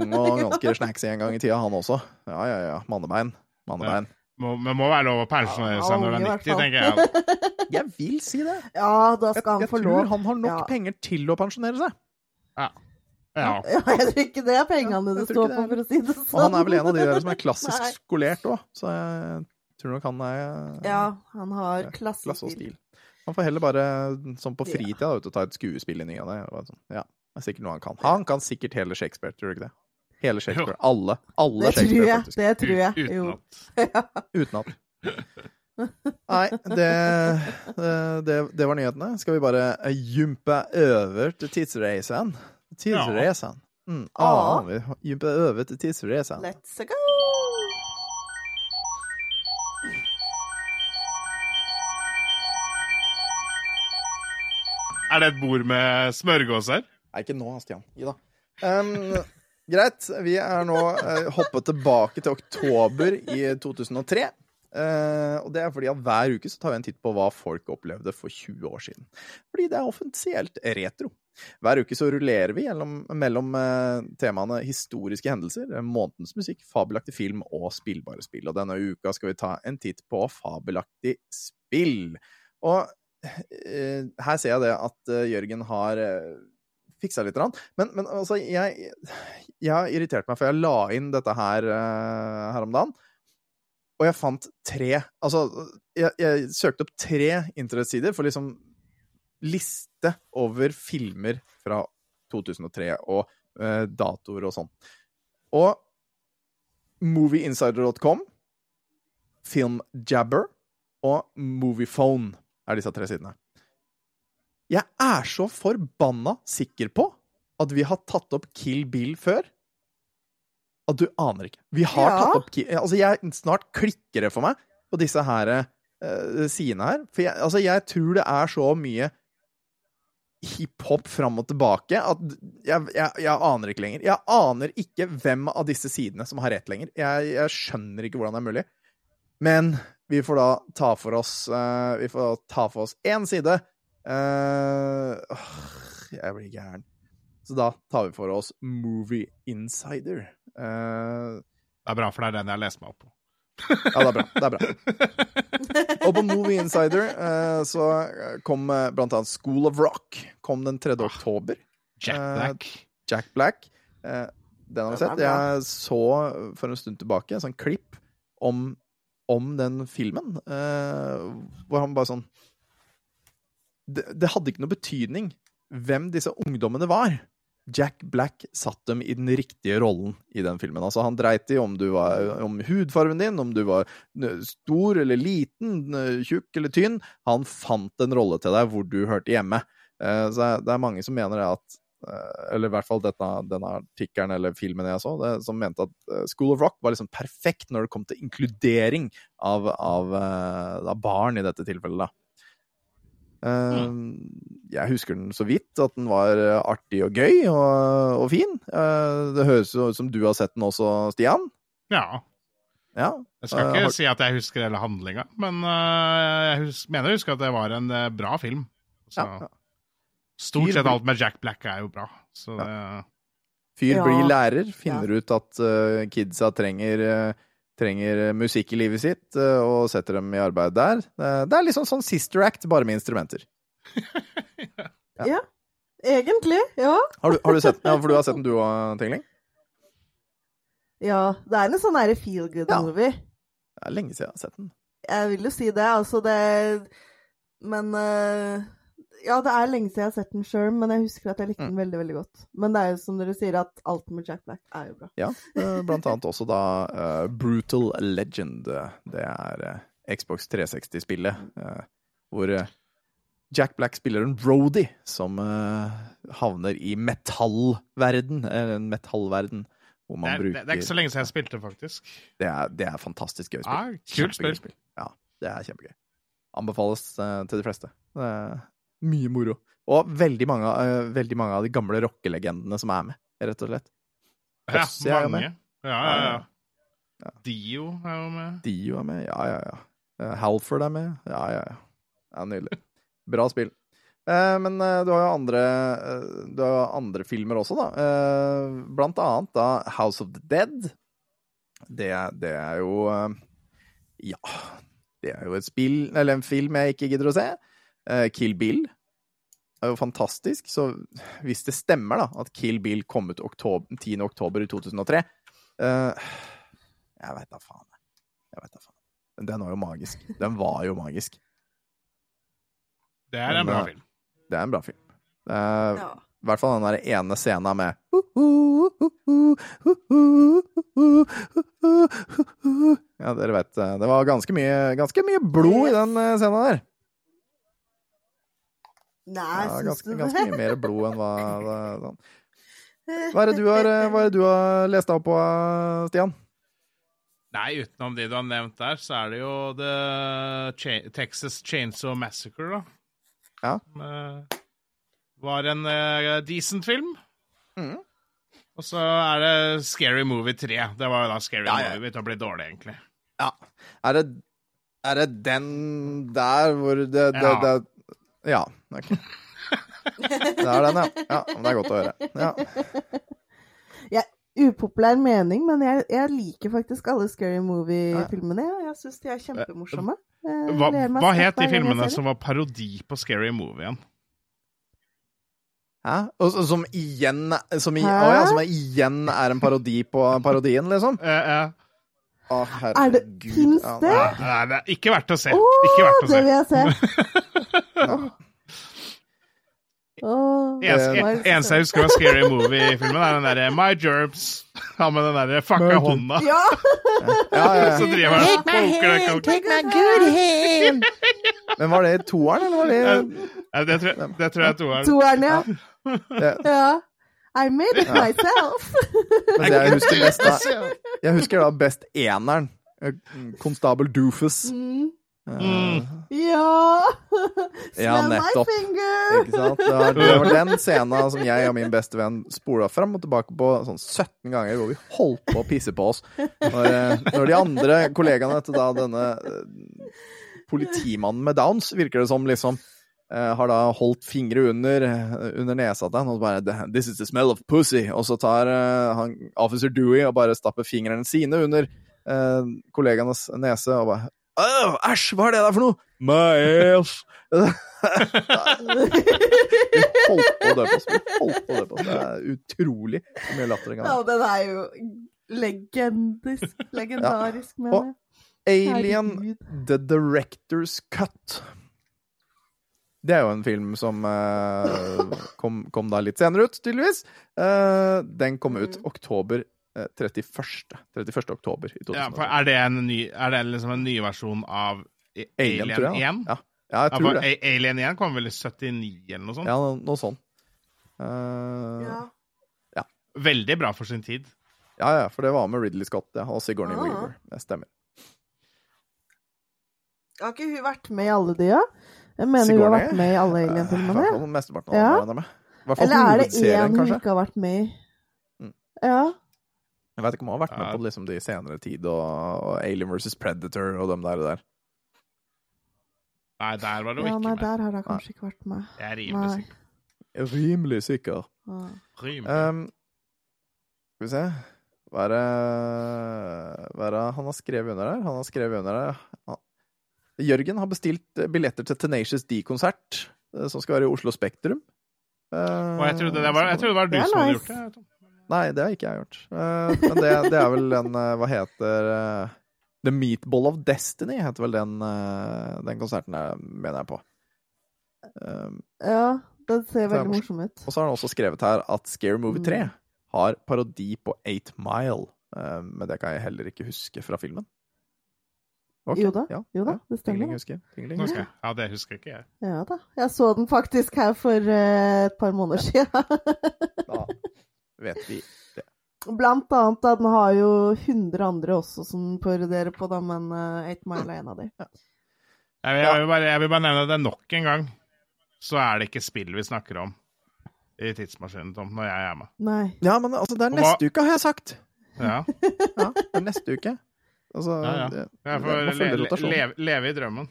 ung og ganske snacksy en gang i tida, han også. Ja, ja, ja. Mannebein. Mannebein. må, men må være lov å pensjonere seg når det er hvert 90, tenker jeg. Jeg vil si det. [laughs] Ja, da Jeg, skal han jeg tror han har nok Ja. penger til å pensjonere seg. Ja. Ja, jeg tror ikke det er pengene ja, det står på, for å si det sånn. Og han er vel en av de der som er [laughs] klassisk Nei. skolert òg, så jeg tror nok han er Ja, han har Ja, klasse og stil. Han får heller bare, sånn på Ja. fritida, ut og ta et skuespill i ny og ne. Sånn. Ja, det er sikkert noe han kan. Han kan sikkert hele Shakespeare, tror du ikke det? Hele Shakespeare. Alle. Alle Det tror jeg. faktisk. Det tror jeg. Uten Jo. [laughs] Nei, det, det, det var nyhetene. Skal vi bare jumpe over til tidsreisen? Tidsreisen. Mm. Ah, vi jumper over til tidsreisen. Let's go! Er det et bord med smørgåser? Nei, ikke nå, Stian. Gi da. Um, greit. Vi er nå uh, hoppet tilbake til oktober i 2003. Uh, og det er fordi at hver uke så tar vi en titt på hva folk opplevde for 20 år siden. Fordi det er offisielt retro. Hver uke så rullerer vi gjennom, mellom uh, temaene historiske hendelser, eh, månedens musikk, fabelaktig film og spillbare spill. Og denne uka skal vi ta en titt på fabelaktig spill. Og uh, her ser jeg det at Jørgen har fiksa litt. Men, men altså, jeg, jeg har irritert meg, for jeg la inn dette her her om dagen. Og jeg fant tre Altså, jeg, jeg søkte opp tre internettsider for liksom liste over filmer fra 2003 og eh, datoer og sånn. Og movieinsider.com, Filmjabber og Moviephone er disse tre sidene. Jeg er så forbanna sikker på at vi har tatt opp Kill Bill før. At du aner ikke. Vi har Ja. tatt opp Altså, jeg, snart klikker det for meg på disse her uh, sidene her. For jeg, altså, jeg tror det er så mye hiphop fram og tilbake at jeg, jeg, jeg aner ikke lenger. Jeg aner ikke hvem av disse sidene som har rett lenger. Jeg, jeg skjønner ikke hvordan det er mulig. Men vi får da ta for oss uh, Vi får ta for oss én side. Uh, jeg blir gæren. Så da tar vi for oss Movie Insider. Uh, Det er bra, for det er den jeg leser meg opp på. ja, det er bra. Det er bra. [laughs] Og på Movie Insider uh, så kom eh, blant annet School of Rock kom den 3. oktober. Jack Black. Black. Jack Black. Eh, Den har vi sett. Jeg så for en stund tilbake en sånn klipp om, om den filmen, eh, hvor han bare sånn det, det hadde ikke noe betydning hvem disse ungdommene var. Jack Black satt dem i den riktige rollen i den filmen. Altså, han dreit i om du var om hudfarven din, om du var stor eller liten, tjukk eller tynn. Han fant en rolle til deg hvor du hørte hjemme. Eh, Så det er- mange som mener at eh, Eller i hvert fall dette, denne artikkelen eller filmen jeg så, det, som mente at eh, School of Rock var liksom perfekt når det kom til inkludering av, av, eh, av barn i dette tilfellet. da. Eh, Jeg husker den så vidt, at den var eh, artig og gøy og, og fin. Eh, Det høres jo ut som du har sett den også, Stian. Ja. Ja. Jeg skal Eh, ikke har- si at jeg husker hele handlinga, men eh, jeg hus mener jeg husker at det var en bra film. Så ja, ja. stort sett alt med Jack Black er jo bra. Så det Fyr Ja. blir lærer, finner ut at uh, kidsa trenger, eh, trenger musikk i livet sitt, eh, og setter dem i arbeid der. Eh, det er liksom sånn Sister Act, bare med instrumenter. [laughs] Ja. Ja. Egentlig, ja. Har du, har du sett den? Ja, for du har sett den du òg, Tingling? Ja, det er en sånn derre feel good-movie. Det er lenge siden jeg har sett den. Jeg vil jo si det, altså det Men eh, Ja, det er lenge siden jeg har sett den sjøl, men jeg husker at jeg likte den veldig, veldig godt. Men det er jo som dere sier, at alt med Jack Black er jo bra. Ja, eh, blant annet også da uh, Brutal Legend. Det er uh, Xbox 360-spillet uh, hvor Jack Black spiller en roadie som havner i metallverden, eller en metallverden, hvor Det man er, bruker det, det er ikke så lenge siden jeg spilte, faktisk. Det er, det er fantastisk gøy spill. Ja, kult Kjempegøy spill. Ja, det er kjempegøy. Anbefales til de fleste. Det mye moro. Og veldig mange, uh, veldig mange av de gamle rockelegendene som er med, rett og slett. Ja, er mange. med. Ja, ja, Ja, ja. Dio er jo med. Dio er med, ja, ja, ja. Eh, Halford er med, ja, ja, ja. ja nydelig. Bra spill. Eh, men eh, du har jo andre, eh, du har jo andre filmer også, da. Blant annet da House of the Dead. Det, det er jo Ja. Det er jo et spill, eller en film jeg ikke gidder å se. Eh, Kill Bill er jo fantastisk. Så hvis det stemmer, da, at Kill Bill kom ut oktober, 10. oktober i 2003 eh, Jeg veit da faen. Jeg vet da faen. Den var jo magisk. Den var jo magisk. Det er en bra eh, film. Det er en bra film. Det er, Ja. I hvert fall den der ene scena med Ja, dere vet eh, Det var ganske mye, ganske mye blod i den scena der. Nei, Ja, syns ganske, du ganske mye mer blod enn hva sånn. [laughs] Hva er det du har, eh, hva er det du har lest deg opp på, eh, Stian? Nei, utenom de du har nevnt der, så er det jo The Ch Texas Chainsaw Massacre, da. Ja. Som, uh, var en uh, decent film. Mhm. Og så er det Scary Movie 3. Det var jo da Scary Ja, ja. Movie begynte å bli dårlig, egentlig. Ja. Er det, er det den der hvor det, det, Ja. det Ja, ok. Det er den, ja. ja. Men det er godt å høre. Ja. Upopulær mening, men jeg, jeg liker faktisk alle Scary Movie-filmene. Ja. Jeg syns de er kjempemorsomme. Jeg Hva, hva het de filmene som var parodi på Scary Movie igjen? Hæ? Og, så- som igjen som, i, Hæ? å, ja, som igjen er en parodi på parodien, liksom? Eh, eh, Å, Er det- herregud. finnes det? nei. nei, det er ikke verdt å se. Ikke verdt å det se. vil jeg se! [laughs] Åh. Åh, Eneste, en- jeg husker av Scary Movie-filmen, er den derre My Gerbs. Han med den derre fucka hånda. Ja! Ja, ja, Så ja. driver han og poker den kalken. [laughs] Men var det toeren, eller var det Ja, Det tror det tror jeg er toeren. Toeren, ja. ja. I made it myself. [laughs] Men det jeg husker best da Jeg husker da best eneren. Eh, Konstabel Doofus. Mm. Mm. Ja! [laughs] Ja, Smell my finger! Ikke sant? Det var, det var den scenen som jeg og min beste venn spola fram og tilbake på sånn 17 ganger, hvor vi holdt på å pisse på oss. Når, eh, når de andre kollegaene til da denne eh, politimannen med downs, virker det som, liksom eh, har da holdt fingre under, under nesa til han og bare 'This is the smell of pussy'. Og så tar han, officer Dewey og bare stapper fingrene sine under kollegaenes nese og bare Æsj, hva er det der for noe? My ass. Vi holdt på å dø på oss. Vi holdt på å dø på oss. Det er utrolig mye latter en Ja, gang. den er jo legendisk. Legendarisk, mener Og jeg. Alien Herregud. The Director's Cut. Det er jo en film som eh, kom, kom da litt senere ut, tydeligvis. Eh, den kom ut Mm. oktober eh, 31. 31. oktober i Ja, for er det en ny Er det liksom en ny versjon av Alien, Alien, tror jeg. 1? Ja, ja jeg tror ja, det. Alien 1 kom vel i 79 eller noe sånt? Ja, noe, sånt. Uh, Ja. Veldig bra for sin tid. ja, ja, for det var med Ridley Scott ja, og Sigourney Ah. Weaver. Det stemmer. Har ikke hun vært med i alle de, da? Jeg mener hun har vært med i alle Eh, Alien-filmene. hvert ja. mesteparten av Ja. dem er med. Eller er det én hun ikke har vært med i? Mm. Ja. Jeg vet ikke om hun har vært med Ja. på liksom, de senere tid, og, og Alien vs. Predator og dem der og der. Nei, der var det jo ja, ikke nei, med. der har jeg kanskje ikke vært med. Jeg er rimelig Nei. sikker. Rimelig sikker. Ja. Rimelig. Um, skal vi se Hva er det Hva er det han har skrevet under her? Han har skrevet under her han, Jørgen har bestilt eh, billetter til Tenacious D-konsert, eh, som skal være i Oslo Spektrum. Uh, Og jeg trodde det var, jeg trodde det var du Det som hadde gjort det. Nei, det har ikke jeg gjort. Eh, men det, det er vel den eh, Hva heter eh, The Meatball of Destiny heter vel den, den konserten der, mener jeg på. Um, ja, den ser er veldig morsomt. morsom ut. Og så har han også skrevet her at Scare Movie 3 Mm. har parodi på Eight Mile. Eh, men det kan jeg heller ikke huske fra filmen. Okay. Jo da, Ja, jo da, ja. det Tingling husker. Tingling husker. jeg. Ja, det husker ikke jeg. Ja da. Jeg så den faktisk her for uh, et par måneder siden. Da vet vi det. Blant annet, at den har jo 100 andre også som parodierer på det, men uh, Eight Mile er en av de. Jeg vil, jeg, vil bare, jeg vil bare nevne det nok en gang. Så er det ikke spill vi snakker om i Tidsmaskinen, Tom, når jeg er med. Nei. Ja, men altså, det er Hva- neste uke, har jeg sagt! Ja, Ja, det er neste uke. Altså, Ja, ja. det- det må følge leve, leve i drømmen.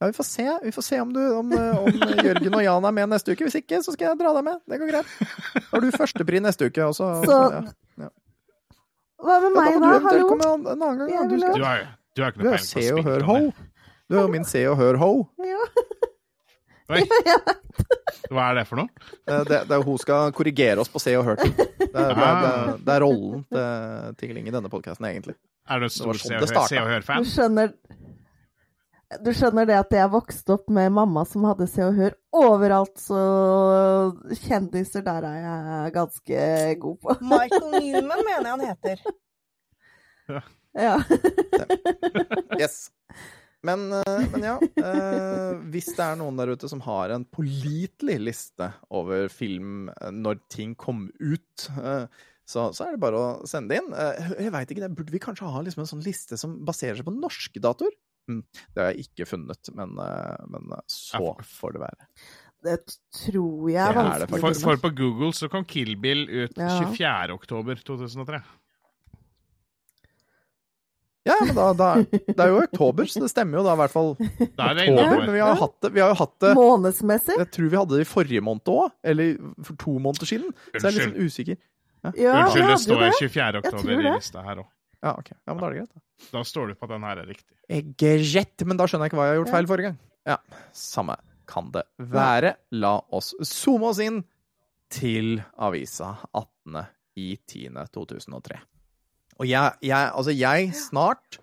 Ja, vi får se, vi får se om, du, om, eh, om Jørgen og Jan er med neste uke. Hvis ikke, så skal jeg dra deg med. Det går greit. Da har du førstepri neste uke. også. så, Så- ja. Hva med Ja, meg, da? Hallo? en, en annen gang. Du, skal, Du du ikke noe er peiling på se og hør ho. Du er jo min se og hør ho. Ja. Oi, [laughs] hva er det for noe? Eh, Det, det er, hun skal korrigere oss på se og hør-ting. Det, det, det, det er rollen til Tingling i denne podkasten, egentlig. Er du stor sånn Se og Hør-fan? Du skjønner Du skjønner det at jeg vokste opp med mamma som hadde Se og Hør overalt, så kjendiser der er jeg ganske god på. [laughs] Michael Newman mener jeg han heter. Ja. [laughs] Yes. Men, eh, men ja. eh, hvis det er noen der ute som har en pålitelig liste over film eh, når ting kom ut, eh, så, så er det bare å sende det inn. Eh, jeg veit ikke, det burde vi kanskje ha liksom en sånn liste som baserer seg på norske datoer? Hm, det har jeg ikke funnet, men, eh, men eh, så får det være. Det tror jeg er er det vanskelig. For, for på Google så kom Kill Bill ut Ja. 24. oktober 2003. Ja, men da, da Det er jo oktober, så det stemmer jo da i hvert fall Da er det oktober. Men vi har, hatt det, vi har jo hatt det Månedsmessig? Jeg tror vi hadde det i forrige måned òg, eller for to måneder siden. Så jeg er litt sånn usikker. Ja, Unnskyld, det står 24. oktober i det. lista her òg. Ja, ok. Ja, men da er det greit, da. Da står du på at den her er riktig. Greit, men da skjønner jeg ikke hva jeg har gjort feil forrige gang. Ja, samme kan det være. La oss zoome oss inn til avisa 18. i 10. 2003. Og jeg, jeg Altså, jeg snart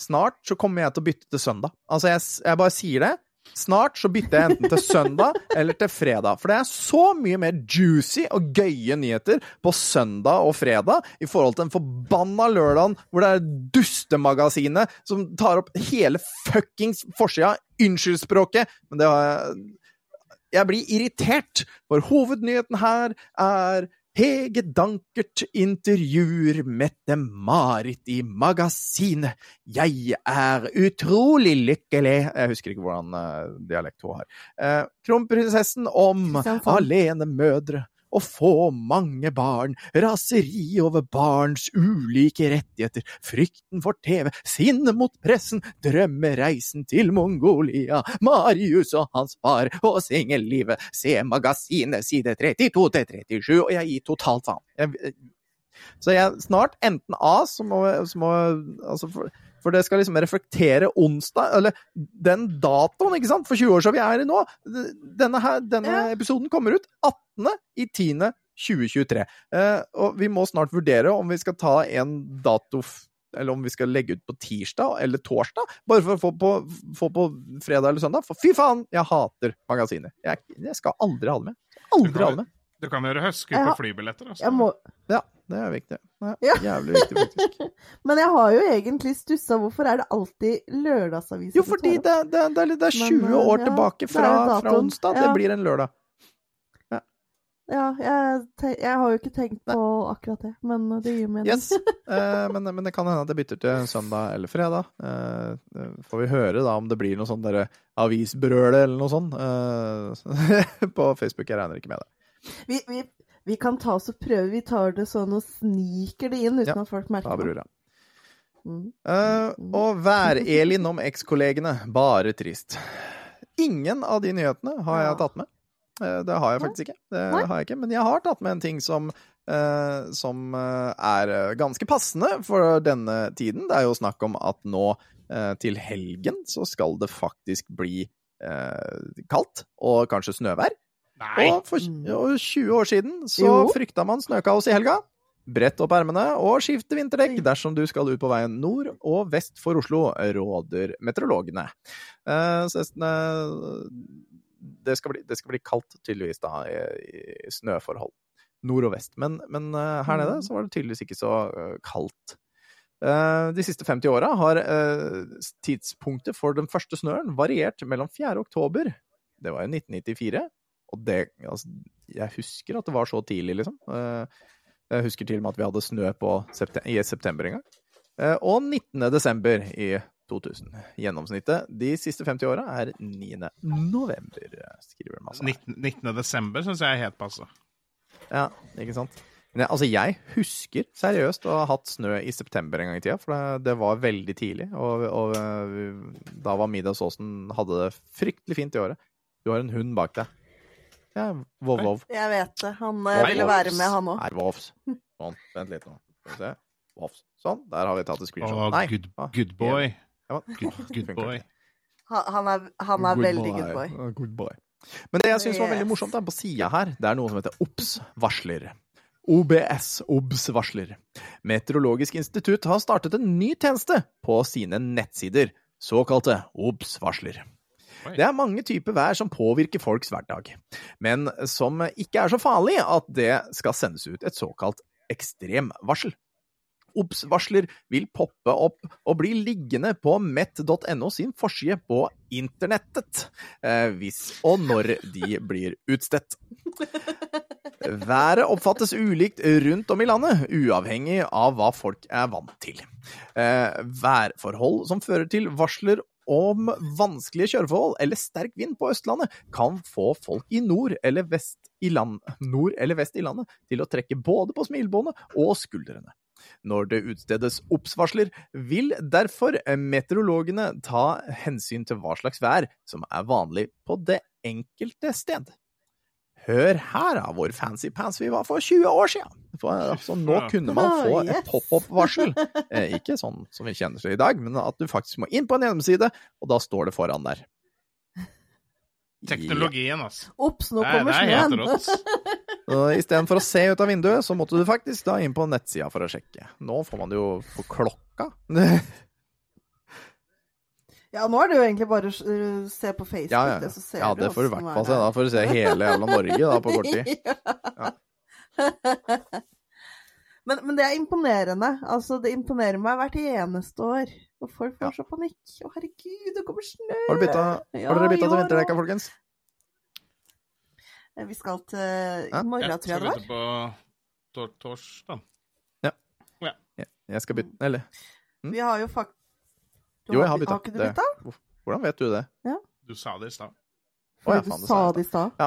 Snart så kommer jeg til å bytte til søndag. Altså, jeg, jeg bare sier det. Snart så bytter jeg enten til søndag eller til fredag. For det er så mye mer juicy og gøye nyheter på søndag og fredag i forhold til den forbanna lørdagen hvor det er Dustemagasinet som tar opp hele fuckings forsida. Unnskyld språket, men det har jeg Jeg blir irritert, for hovednyheten her er Hege Dankert intervjuer Mette-Marit i magasinet. Jeg er utrolig lykkelig Jeg husker ikke hvordan uh, dialekt hun har. Eh, Kronprinsessen om alenemødre og få mange barn, raseri over barns ulike rettigheter, frykten for TV, sinne mot pressen, drømmereisen til Mongolia, Marius og hans far og singellivet, se magasinet side 32 til 37, og jeg gir totalt faen. Jeg- Så jeg snart enten A, så må, så må altså for, For det skal liksom reflektere onsdag, eller den datoen, ikke sant, for 20 år som vi er i nå. Denne, her, denne Ja. episoden kommer ut 18. i 10. 2023. Eh, og vi må snart vurdere om vi skal ta en dato eller om vi skal legge ut på tirsdag eller torsdag, bare for å få på, få på fredag eller søndag. For fy faen, jeg hater magasiner. Jeg, jeg skal aldri ha det med. Aldri ha det med. Du kan gjøre høske på flybilletter. Altså. Jeg må, Ja, det er viktig. Det Ja. er jævlig viktig, faktisk. [laughs] men jeg har jo egentlig stussa. Hvorfor er det alltid lørdagsaviser? Jo, fordi det, det, det, er, det er Men, 20 år ja, tilbake fra, fra onsdag. Ja. Det blir en lørdag. Ja, jeg, jeg har jo ikke tenkt på akkurat det, men det gir mening. Yes. Eh, men, men det kan hende at det bytter til søndag eller fredag. Eh, eh, får vi høre da om det blir noe sånn avisbrøle eller noe sånt eh, [laughs] på Facebook. Jeg regner ikke med det. Vi, vi, vi kan ta oss og prøve. Vi tar det sånn og sniker det inn uten Ja, at folk merker det. Mm. Eh, og Vær-Elin om ekskollegene. Bare trist. Ingen av de nyhetene har jeg tatt med. Eh, det har jeg faktisk ikke. Det har jeg ikke. Men jeg har tatt med en ting som, eh, som er ganske passende for denne tiden. Det er jo snakk om at nå til helgen så skal det faktisk bli kaldt, og kanskje snøvær. Nei! Og for Mm. og 20 år siden så Jo. frykta man snøkaos i helga. Brett opp ermene og skifte vinterdekk dersom du skal ut på veien nord og vest for Oslo, råder meteorologene. Eh, så eh, det, skal bli, det skal bli kaldt, tydeligvis, da, i, i snøforhold. Nord og vest. Men, men eh, her nede Mm. så var det tydeligvis ikke så kaldt. Eh, De siste 50 åra har tidspunktet for den første snøen variert mellom 4. oktober, det var i 1994, og det altså, Jeg husker at det var så tidlig, liksom. Eh, Jeg husker til og med at vi hadde snø på septe i september en gang. Eh, Og 19. desember i 2000. Gjennomsnittet de siste 50 åra er 9. november, skriver altså. 19. 19. desember syns jeg er helt passe. Ja, ikke sant? Men jeg, altså, jeg husker seriøst å ha hatt snø i september en gang i tida, for det, det var veldig tidlig. Og, og eh, da var middagsåsen hadde det fryktelig fint i året. Du har en hund bak deg. Ja, vov, vov. Jeg vet det. Han eh, Nei, ville Vovs. være med, han òg. Nei, vovs. Sånn, vent litt nå. Skal vi se. Vovs. Sånn, der har vi tatt et screenshot. Oh, Nei. good, Ah, good boy. Ja, Good, good boy. Han, han er, han er veldig good boy. Good boy. Men det jeg syns var veldig morsomt, er på sida her, det er noe som heter OBS varsler. OBS, OBS varsler. Meteorologisk institutt har startet en ny tjeneste på sine nettsider, såkalte OBS varsler. Det er mange typer vær som påvirker folks hverdag, men som ikke er så farlig at det skal sendes ut et såkalt ekstremvarsel. OBS-varsler vil poppe opp og bli liggende på met.no sin forside på internettet, eh, hvis og når de blir utstedt. [laughs] Været oppfattes ulikt rundt om i landet, uavhengig av hva folk er vant til. Eh, værforhold som fører til varsler om vanskelige kjøreforhold eller sterk vind på Østlandet, kan få folk i nord eller vest i, land, nord eller vest i landet til å trekke både på smilebåndet og skuldrene. Når det utstedes obs-varsler, vil derfor meteorologene ta hensyn til hva slags vær som er vanlig på det enkelte sted. Hør her, da, hvor fancy pants vi var for 20 år siden! For, altså, nå kunne man få et pop-opp-varsel. [laughs] Eh, ikke sånn som vi kjenner til i dag, men at du faktisk må inn på en hjemmeside, og da står det foran der. Teknologien, altså. Ops, nå Det er, kommer det er helt snøen! Ja. [laughs] Istedenfor å se ut av vinduet, så måtte du faktisk da inn på nettsida for å sjekke. Nå får man det jo på klokka. [laughs] Ja, nå er det jo egentlig bare å uh, se på Facebook, Ja, ja, det, så ser ja, det får du i hvert fall se. Da får du se hele jævla Norge da, på kort tid. [laughs] Ja. [laughs] men, men det er imponerende. Altså, det imponerer meg hvert eneste år. Og folk får Ja. så panikk. Å, herregud, det kommer snø! Har, du bytta, har dere bytta i til vinterdekka, folkens? Eh, Vi skal til Ja. i morgen, tror jeg det var. Jeg skal bytte på tor Ja. Jeg skal bytte Eller Mm. Vi har jo fakt... Du Jo, jeg har bytta. Har ikke du bytta? Hvordan vet du det? Du sa det i stad. Å, ja, faen, du sa det i stad. [laughs]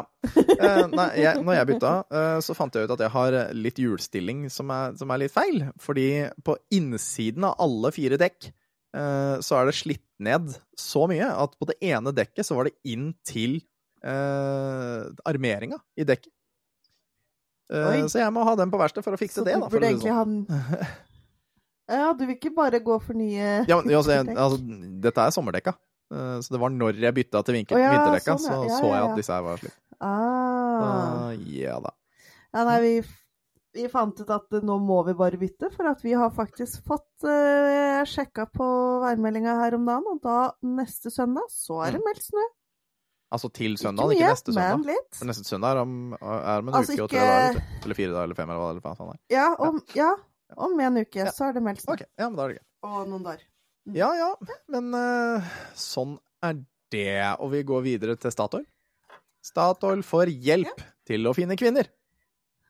Eh, nei, jeg, når jeg bytta, eh, så fant jeg ut at jeg har litt hjulstilling som er, som er litt feil. Fordi på innsiden av alle fire dekk eh, så er det slitt ned så mye at på det ene dekket så var det inn til eh, armeringa i dekket. Eh, så jeg må ha den på verkstedet for å fikse Så det, du da. For burde egentlig sånn. ha [laughs] den Ja, du vil ikke bare gå for nye Ja, men, altså, jeg, altså, dette er sommerdekka. Eh, Så det var når jeg bytta til vinter, oh, ja, vinterdekka, sånn, ja. så Ja, så ja, jeg at disse her var slitt. Ah. Uh, ja da. Ja, nei, vi, vi fant ut at nå må vi bare bytte, for at vi har faktisk fått uh, sjekka på værmeldinga her om dagen, og da neste søndag så er det meldt snø. Altså til Ikke søndag, mye, ikke neste søndag. men litt. Neste søndag er om, er om en Altså, uke og tre dager. Eller fire dager eller fem, eller hva det er. Ja, om, ja, om en uke Ja. så er det meldt snø. Okay. ja, men da er det gøy. Og noen dager. Ja ja, men uh, sånn er det. Og vi går videre til Statoil. Statoil får hjelp til å finne kvinner.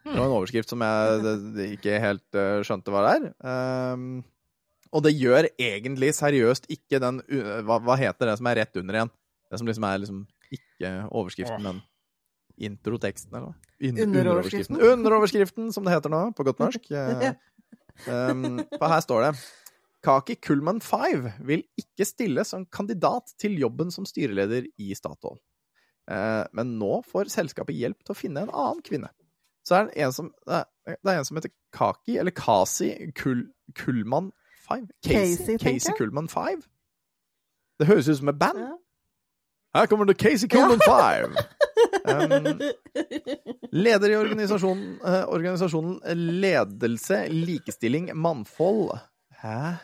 Det var en overskrift som jeg ikke helt eh, skjønte hva det er. Um, og det gjør egentlig seriøst ikke den hva, hva heter det som er rett under igjen? Det som liksom er liksom ikke overskriften, men introteksten, eller hva? Un- Underoverskriften. Underoverskriften, som det heter nå, på godt norsk. [laughs] Um, for her står det Kaki Kullman 5 vil ikke stille som kandidat til jobben som styreleder i Statoil. Uh, men nå får selskapet hjelp til å finne en annen kvinne. Så er det en som, det er, det er en som heter Kaki, eller Kasi Kull, Kullman 5. Casey, Casey, Casey. Kullman 5. Det høres ut som et band. Ja. Her kommer det Casey Kullman 5. [laughs] Um, Leder i organisasjonen, eh, organisasjonen Ledelse, likestilling, mannfold Hæ?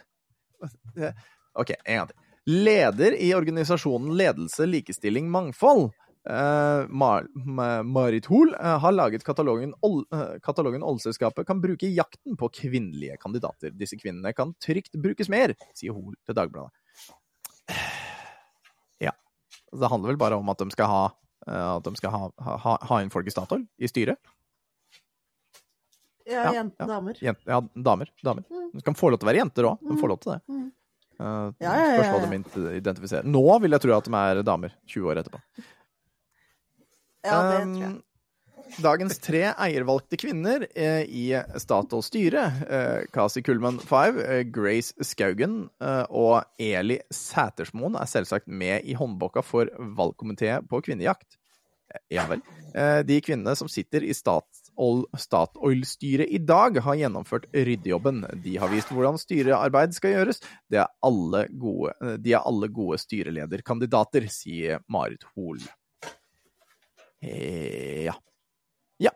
OK, en gang til. Leder i organisasjonen Ledelse, likestilling, mangfold, eh, Mar Ma- Marit Hoel, eh, har laget katalogen, Ol eh, katalogen Oljeselskapet kan bruke i jakten på kvinnelige kandidater. Disse kvinnene kan trygt brukes mer, sier Hoel til Dagbladet. Ja. Det handler vel bare om at de skal ha at de skal ha, ha, ha inn folk i Statoil, i styret. Ja, Ja, jenter, ja. damer. Jent, ja, damer. damer. Mm. De kan få lov til å være jenter òg. De får lov til det. Mm. Uh, Ja, ja, Spørs hva de identifiserer. Nå vil jeg tro at de er damer, 20 år etterpå. Ja, det Um, tror jeg. Dagens tre eiervalgte kvinner eh, i Statoils styre, eh, Kasi Kullmann 5, eh, Grace Skaugen eh, og Eli Sætersmoen, er selvsagt med i håndboka for valgkomité på kvinnejakt. Ja vel. Eh, de kvinnene som sitter i Statoil- Statoil-styret i dag, har gjennomført ryddejobben. De har vist hvordan styrearbeid skal gjøres. De er alle gode, eh, de er alle gode styrelederkandidater, sier Marit Hoel. Eh, Ja. Ja.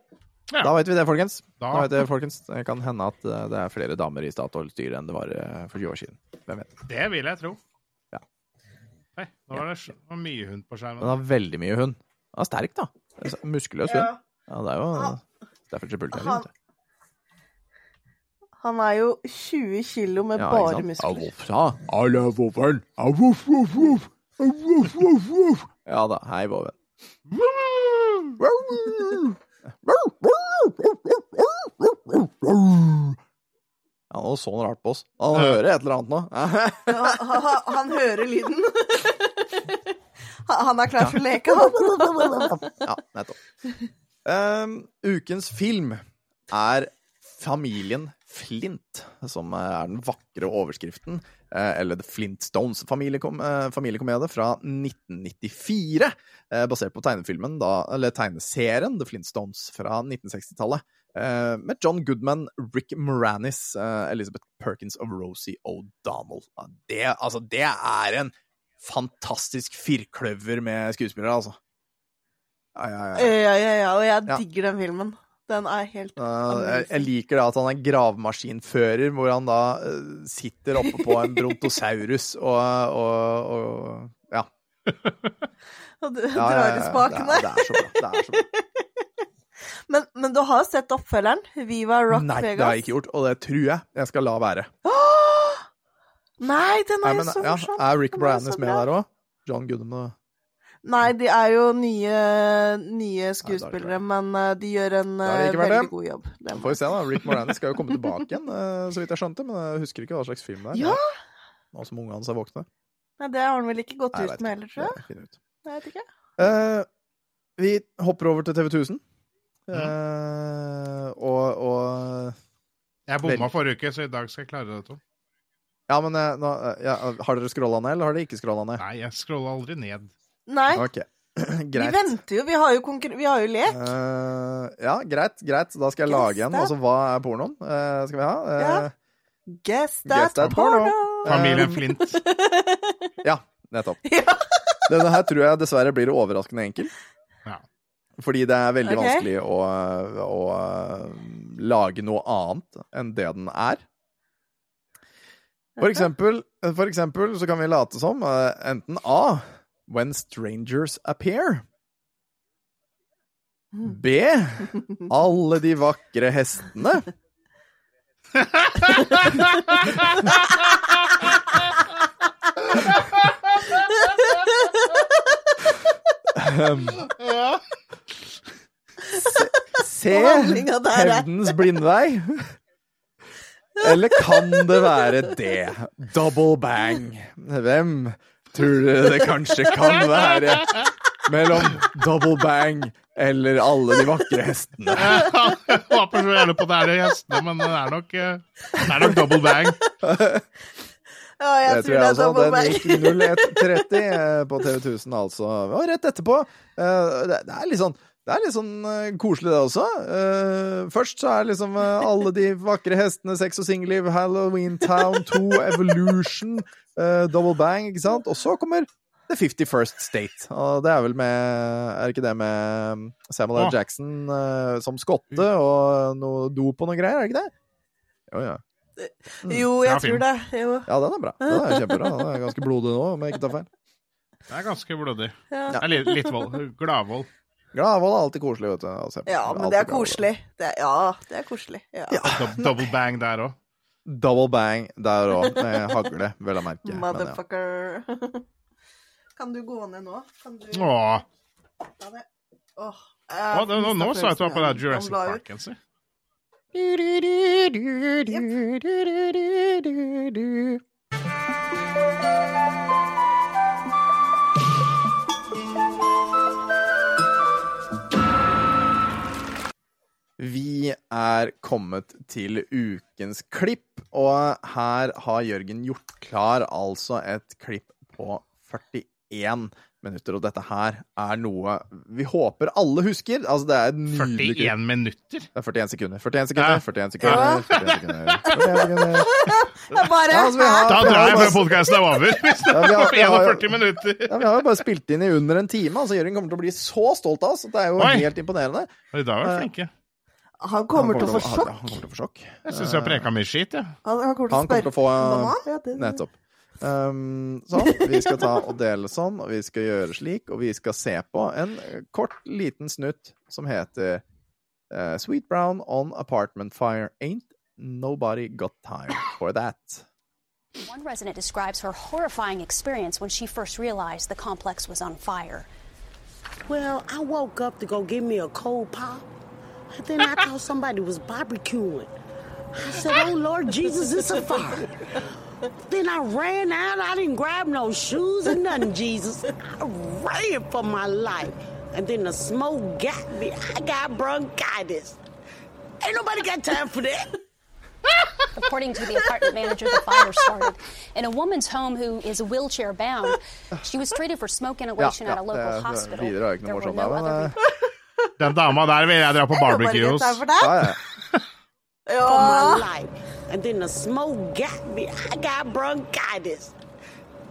Ja. Da vet vi det, folkens. Da- Da vet vi, folkens. Det kan hende at det er flere damer i Statoil-styret enn det var for 20 år siden. Hvem vet. Det vil jeg tro. Ja. Hei, nå var det mye hund på Den skjermen. har veldig mye hund. Den er sterk, da. Er Muskuløs hund. Ja, det er jo Staffordshire Bull Terrier. vet. Han er jo 20 kilo med Ja, bare muskler. Alle vofferen. Voff, voff, voff. Voff, voff, voff. Ja da. Hei, Voven. Ja, nå så han rart på oss. Han hører et eller annet nå. Ja, han, han, han hører lyden. [laughs] Han er klar for å leke, han. [laughs] Ja, nettopp. Um, ukens film er Familien Flint, som er den vakre overskriften. eh, Eller The Flintstones familiekom eh, familiekomedie fra 1994. eh, Basert på tegnefilmen, da, eller tegneserien The Flintstones fra 1960-tallet. eh, Med John Goodman, Rick Moranis, Elizabeth Perkins og Rosie O'Donnell. Det, altså, det er en fantastisk firkløver med skuespillere, altså. Ja, ja, ja. Ja, ja, ja, og jeg Ja. digger den filmen. Den er helt jeg, jeg liker da at han er gravemaskinfører, hvor han da uh, sitter oppe på en brontosaurus og, og, og ja. [laughs] Og du ja, ja, drar ja, i spakene. Det, er- det er så bra. Det er så bra. [laughs] Men, men du har sett oppfølgeren? Viva Rock Nei, Vegas? det har jeg ikke gjort, og det tror jeg jeg skal la være. Åh! Nei, den Nei, er jo men, så ja, morsom. er Rick Moranis med der òg? John Goodman og Nei, de er jo nye, nye skuespillere, Nei, men eh, de gjør en eh, veldig det. god jobb. Det får vi se, da. [laughs] Rick Moranis skal jo komme tilbake igjen, uh, så vidt jeg skjønte, men jeg husker ikke hva slags film det er. Ja! Nå som ungene hans er våkne. Nei, det har han vel ikke gått Nei, ut med heller, tror jeg. Jeg vet ikke. Uh, vi hopper over til TV 1000. Mhm. Eh, og, og Jeg bomma forrige uke, så i dag skal jeg klare det. Tom. Ja, men eh, nå, eh, ja, Har dere scrolla ned, eller har dere ikke scrolla ned? Nei, jeg scrolla aldri ned. Nei, Ok, [clears throat] vi venter jo. Vi har jo, konkur vi har jo lek. Uh, ja, greit, greit. Da skal jeg lage en. Greit, Altså, hva er pornoen? Uh, skal vi ha? Uh, Ja. Guess Guess that, that porno. porno. Familien Flint. [laughs] Ja, nettopp. Ja. [laughs] Denne her tror jeg dessverre blir overraskende enkel. Ja. Fordi det er veldig okay. vanskelig å, å lage noe annet enn det den er. For eksempel, for eksempel så kan vi late som uh, enten A When strangers appear. B Alle de vakre hestene. Um, [laughs] [laughs] Se Handlinga der er- hevdens blindvei. Eller kan det være det? Double bang. Hvem tror du det kanskje kan være mellom double bang eller alle de vakre hestene? Jeg håper så gjerne på at det er de hestene, men det er nok, eh, det er nok double bang. Ja, jeg Det tror det er altså. double Den bang. gikk 01.30 eh, på TV 1000, altså. Og rett etterpå. eh, Det det er litt sånn det er litt sånn uh, koselig, det også. Uh, først så er liksom uh, alle de vakre hestene, Sex og singelliv, Halloween Town 2, Evolution, Double Bang, ikke sant? Og så kommer The 51st State. Og det er vel med Er det ikke det med Samuel L. Å. Jackson som skotte og noe dop og noe greier, er det ikke det? Jo, ja. Jo, jeg tror det. Jo. Ja, den er bra. Den er kjempebra. Den er ganske blodig nå, om jeg ikke tar feil. Det er ganske blodig. Ja. Det er litt vold. Gladvold. Gladvold er alltid koselig, vet du. ja, men Alltid det er koselig. Det er, ja, det er koselig. Ja. Ja. Double bang der òg. Double bang der òg, med hagle, vel å merke. Men, ja. Motherfucker. [laughs] Kan du gå ned nå? Kan du Åh. Ja, det. Åh, Å, det, nå, sa jeg at du var på det Jurassic Han la ut. Vi er kommet til ukens klipp, og her har Jørgen gjort klar altså et klipp på 41 minutter. Og dette her er noe vi håper alle husker. Altså, det er et nydelig klipp. 41 minutter. Det er 41 sekunder. 41 sekunder, Ja. 41 sekunder, 41 sekunder. [laughs] 41 sekunder. Bare Ja, altså, har- Da vi drar jeg før podkasten er over. Hvis det Ja, vi har- er vi 41 minutter. Ja, vi har jo bare spilt inn i under en time. altså Jørgen kommer til å bli så stolt av oss. Det er jo Oi. helt imponerende. I dag var vi flinke. Han kommer til å få sjokk. Han kommer til å få sjokk. Jeg syns vi har preka mye skit, jeg. Han, han kommer til å Han kommer til å få Banan? Ja, det- Nettopp. Um, sånn. Vi skal ta og dele sånn, og vi skal gjøre slik, og vi skal se på en eh, kort, liten snutt som heter uh, Sweet Brown on Apartment Fire Ain't Nobody Got Time for That. One resident describes her horrifying experience when she first realized the complex was on fire. Well, I woke up to go give me a cold pop. And then I thought somebody was barbecuing. I said, Oh Lord Jesus, it's a fire. Then I ran out. I didn't grab no shoes or nothing, Jesus. I ran for my life. And then the smoke got me. I got bronchitis. Ain't nobody got time for that. According to the apartment manager, the fire started in a woman's home who is wheelchair bound. She was treated for smoke inhalation Ja, at a local det- det- hospital. videre er ikke noe There were no other eh, [laughs] Den dama der vil jeg dra på barbecue hos. Ja, ja. [laughs] Ja. And then the smoke got me. I got bronchitis.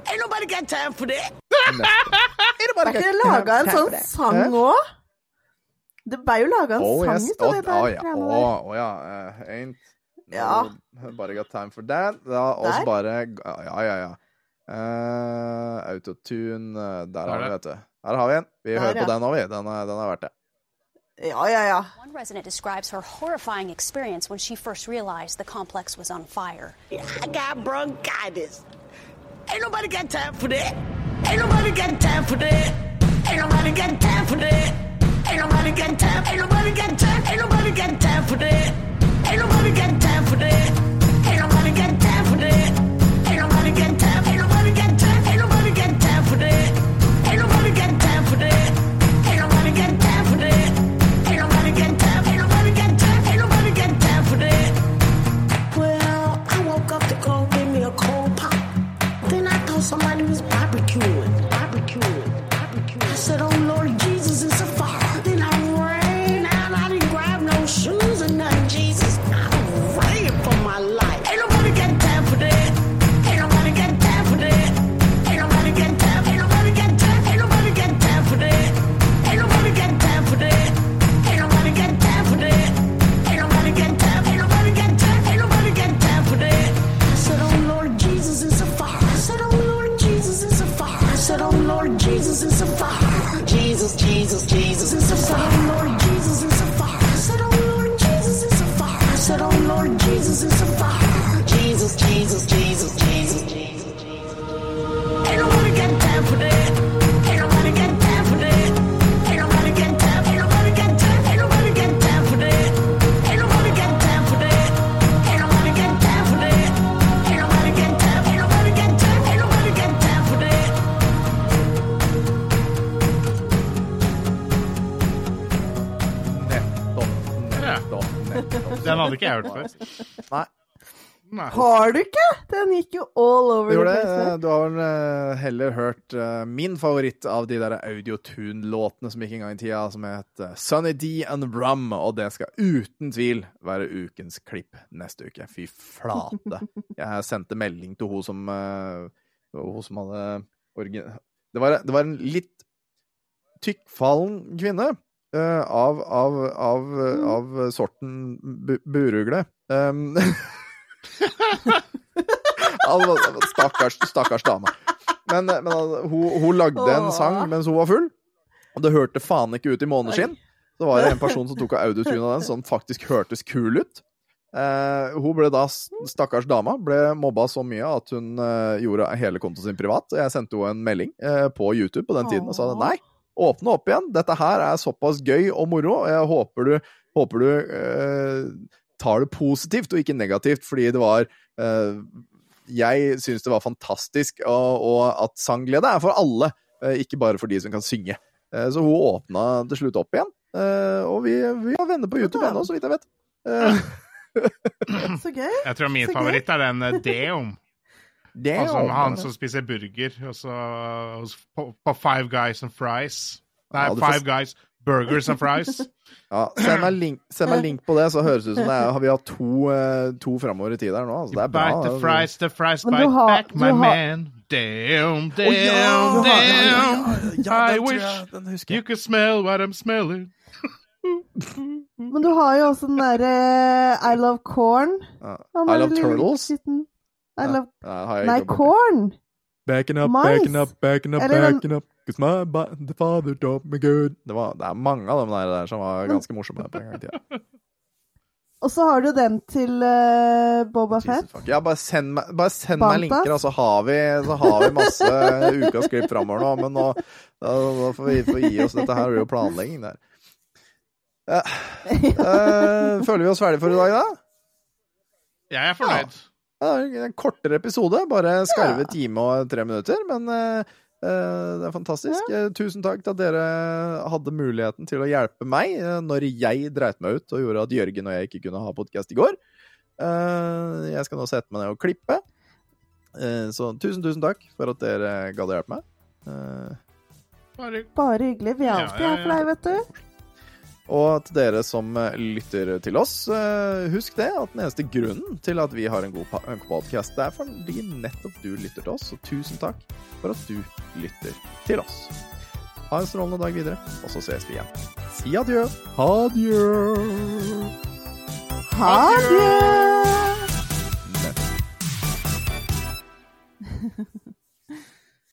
Ain't nobody got time for that. Har ikke dere laga en sånn sang òg? Det ble jo laga en Oh, sang ut av det der. ja. greiene Å, ja å, ja. Uh, Ain't Ja. Bare got time for that. Da Også Der. bare Ja, ja, ja. Uh, autotune eh, Der har vi, ja. vet du. Her har vi en. Vi Der, hører på ja. den òg, vi. Den er, den er verdt det. Ja, ja, ja. One resident describes her horrifying experience when she first realized the complex was on fire. I got bronchitis. Ain't nobody got time for that. Ain't nobody got time for that. Ain't nobody got time for that. Ain't nobody got time. Ain't nobody got time. Ain't nobody got time for that. Ain't nobody got time for that. Ikke jeg hørt før. Nei. Nei. Har du ikke? Den gikk jo all over Det the gjorde det. place. Du har vel eh, heller hørt uh, min favoritt av de der Audiotune-låtene som gikk en gang i tida, som het eh, Sunny D and Rum, og det skal uten tvil være ukens klipp neste uke. Fy flate. Jeg sendte melding til hun som uh, Hun som hadde origin... Det var, det var en litt tykkfallen kvinne av, av, av, av sorten bu burugle. Um, [laughs] stakkars, stakkars dame. Men, men altså, hun, hun lagde en sang mens hun var full, og det hørte faen ikke ut i måneskinn. Så var det en person som tok av autotune av den, som faktisk hørtes kul ut. Eh, hun ble da, stakkars dama, ble mobba så mye at hun eh, gjorde hele kontoen sin privat. Jeg sendte henne en melding eh, på YouTube på den tiden og sa nei, åpne opp igjen. Dette her er såpass gøy og moro. og Jeg håper du, håper du eh, tar det positivt og ikke negativt, fordi det var eh, Jeg syns det var fantastisk, og, og at sangglede er for alle, eh, ikke bare for de som kan synge. Eh, så hun åpna til slutt opp igjen, eh, og vi, vi har venner på YouTube ennå, så vidt jeg vet. Eh, [laughs] Så gøy. Jeg tror min Så gøy. favoritt er den Deum. Det Altså er- han som spiser burger også, på, på Five Guys and Fries. Nei, Ja, Five får- Guys Burgers and Fries. [laughs] Ja, send meg, link, send meg link på det, så høres det ut som det er, vi har to, eh, to framover i tid her nå. Altså, det er bra. Bite the fries, the fries bite har- back, my har- man. Damn, damn, ja, damn. ja, ja, I den tror wish you could smell what I'm smelling. Men du har jo også den derre I love corn. I er love turtles. liten. I Ja, Nei, corn! Backing up, Mais. backing up, backing up, backing up. Cause my the father taught me good. Det, var, det er mange av dem der, der som var ganske morsomme på en gang i tida. Og så har du den til uh, Boba Fett. Ja, bare send meg, bare send meg linker, og så har vi, så har vi masse [laughs] ukas klipp framover nå. Men nå da, da får vi får gi oss dette her. Det blir jo planlegging der. [laughs] Uh, uh, føler vi oss ferdige for i dag, da? Jeg er fornøyd. Ja, det en kortere episode, bare skarve time og tre minutter, men eh, eh, det er fantastisk. Ja. tusen takk til at dere hadde muligheten til å hjelpe meg eh, når jeg dreit meg ut og gjorde at Jørgen og jeg ikke kunne ha podkast i går. Eh, jeg skal nå sette meg ned og klippe. Eh, så tusen, tusen takk for at dere gadd å hjelpe meg. Eh, Bare Bare hyggelig. Vi er Ja, alltid ja, her for deg, vet du. Og til dere som eh, lytter til oss, eh, husk det at den eneste grunnen til at vi har en god podkast, det er fordi nettopp du lytter til oss. Så tusen takk for at du lytter til oss. Ha en strålende dag videre, og så ses vi igjen. Si adjø. Adjø. Ha det!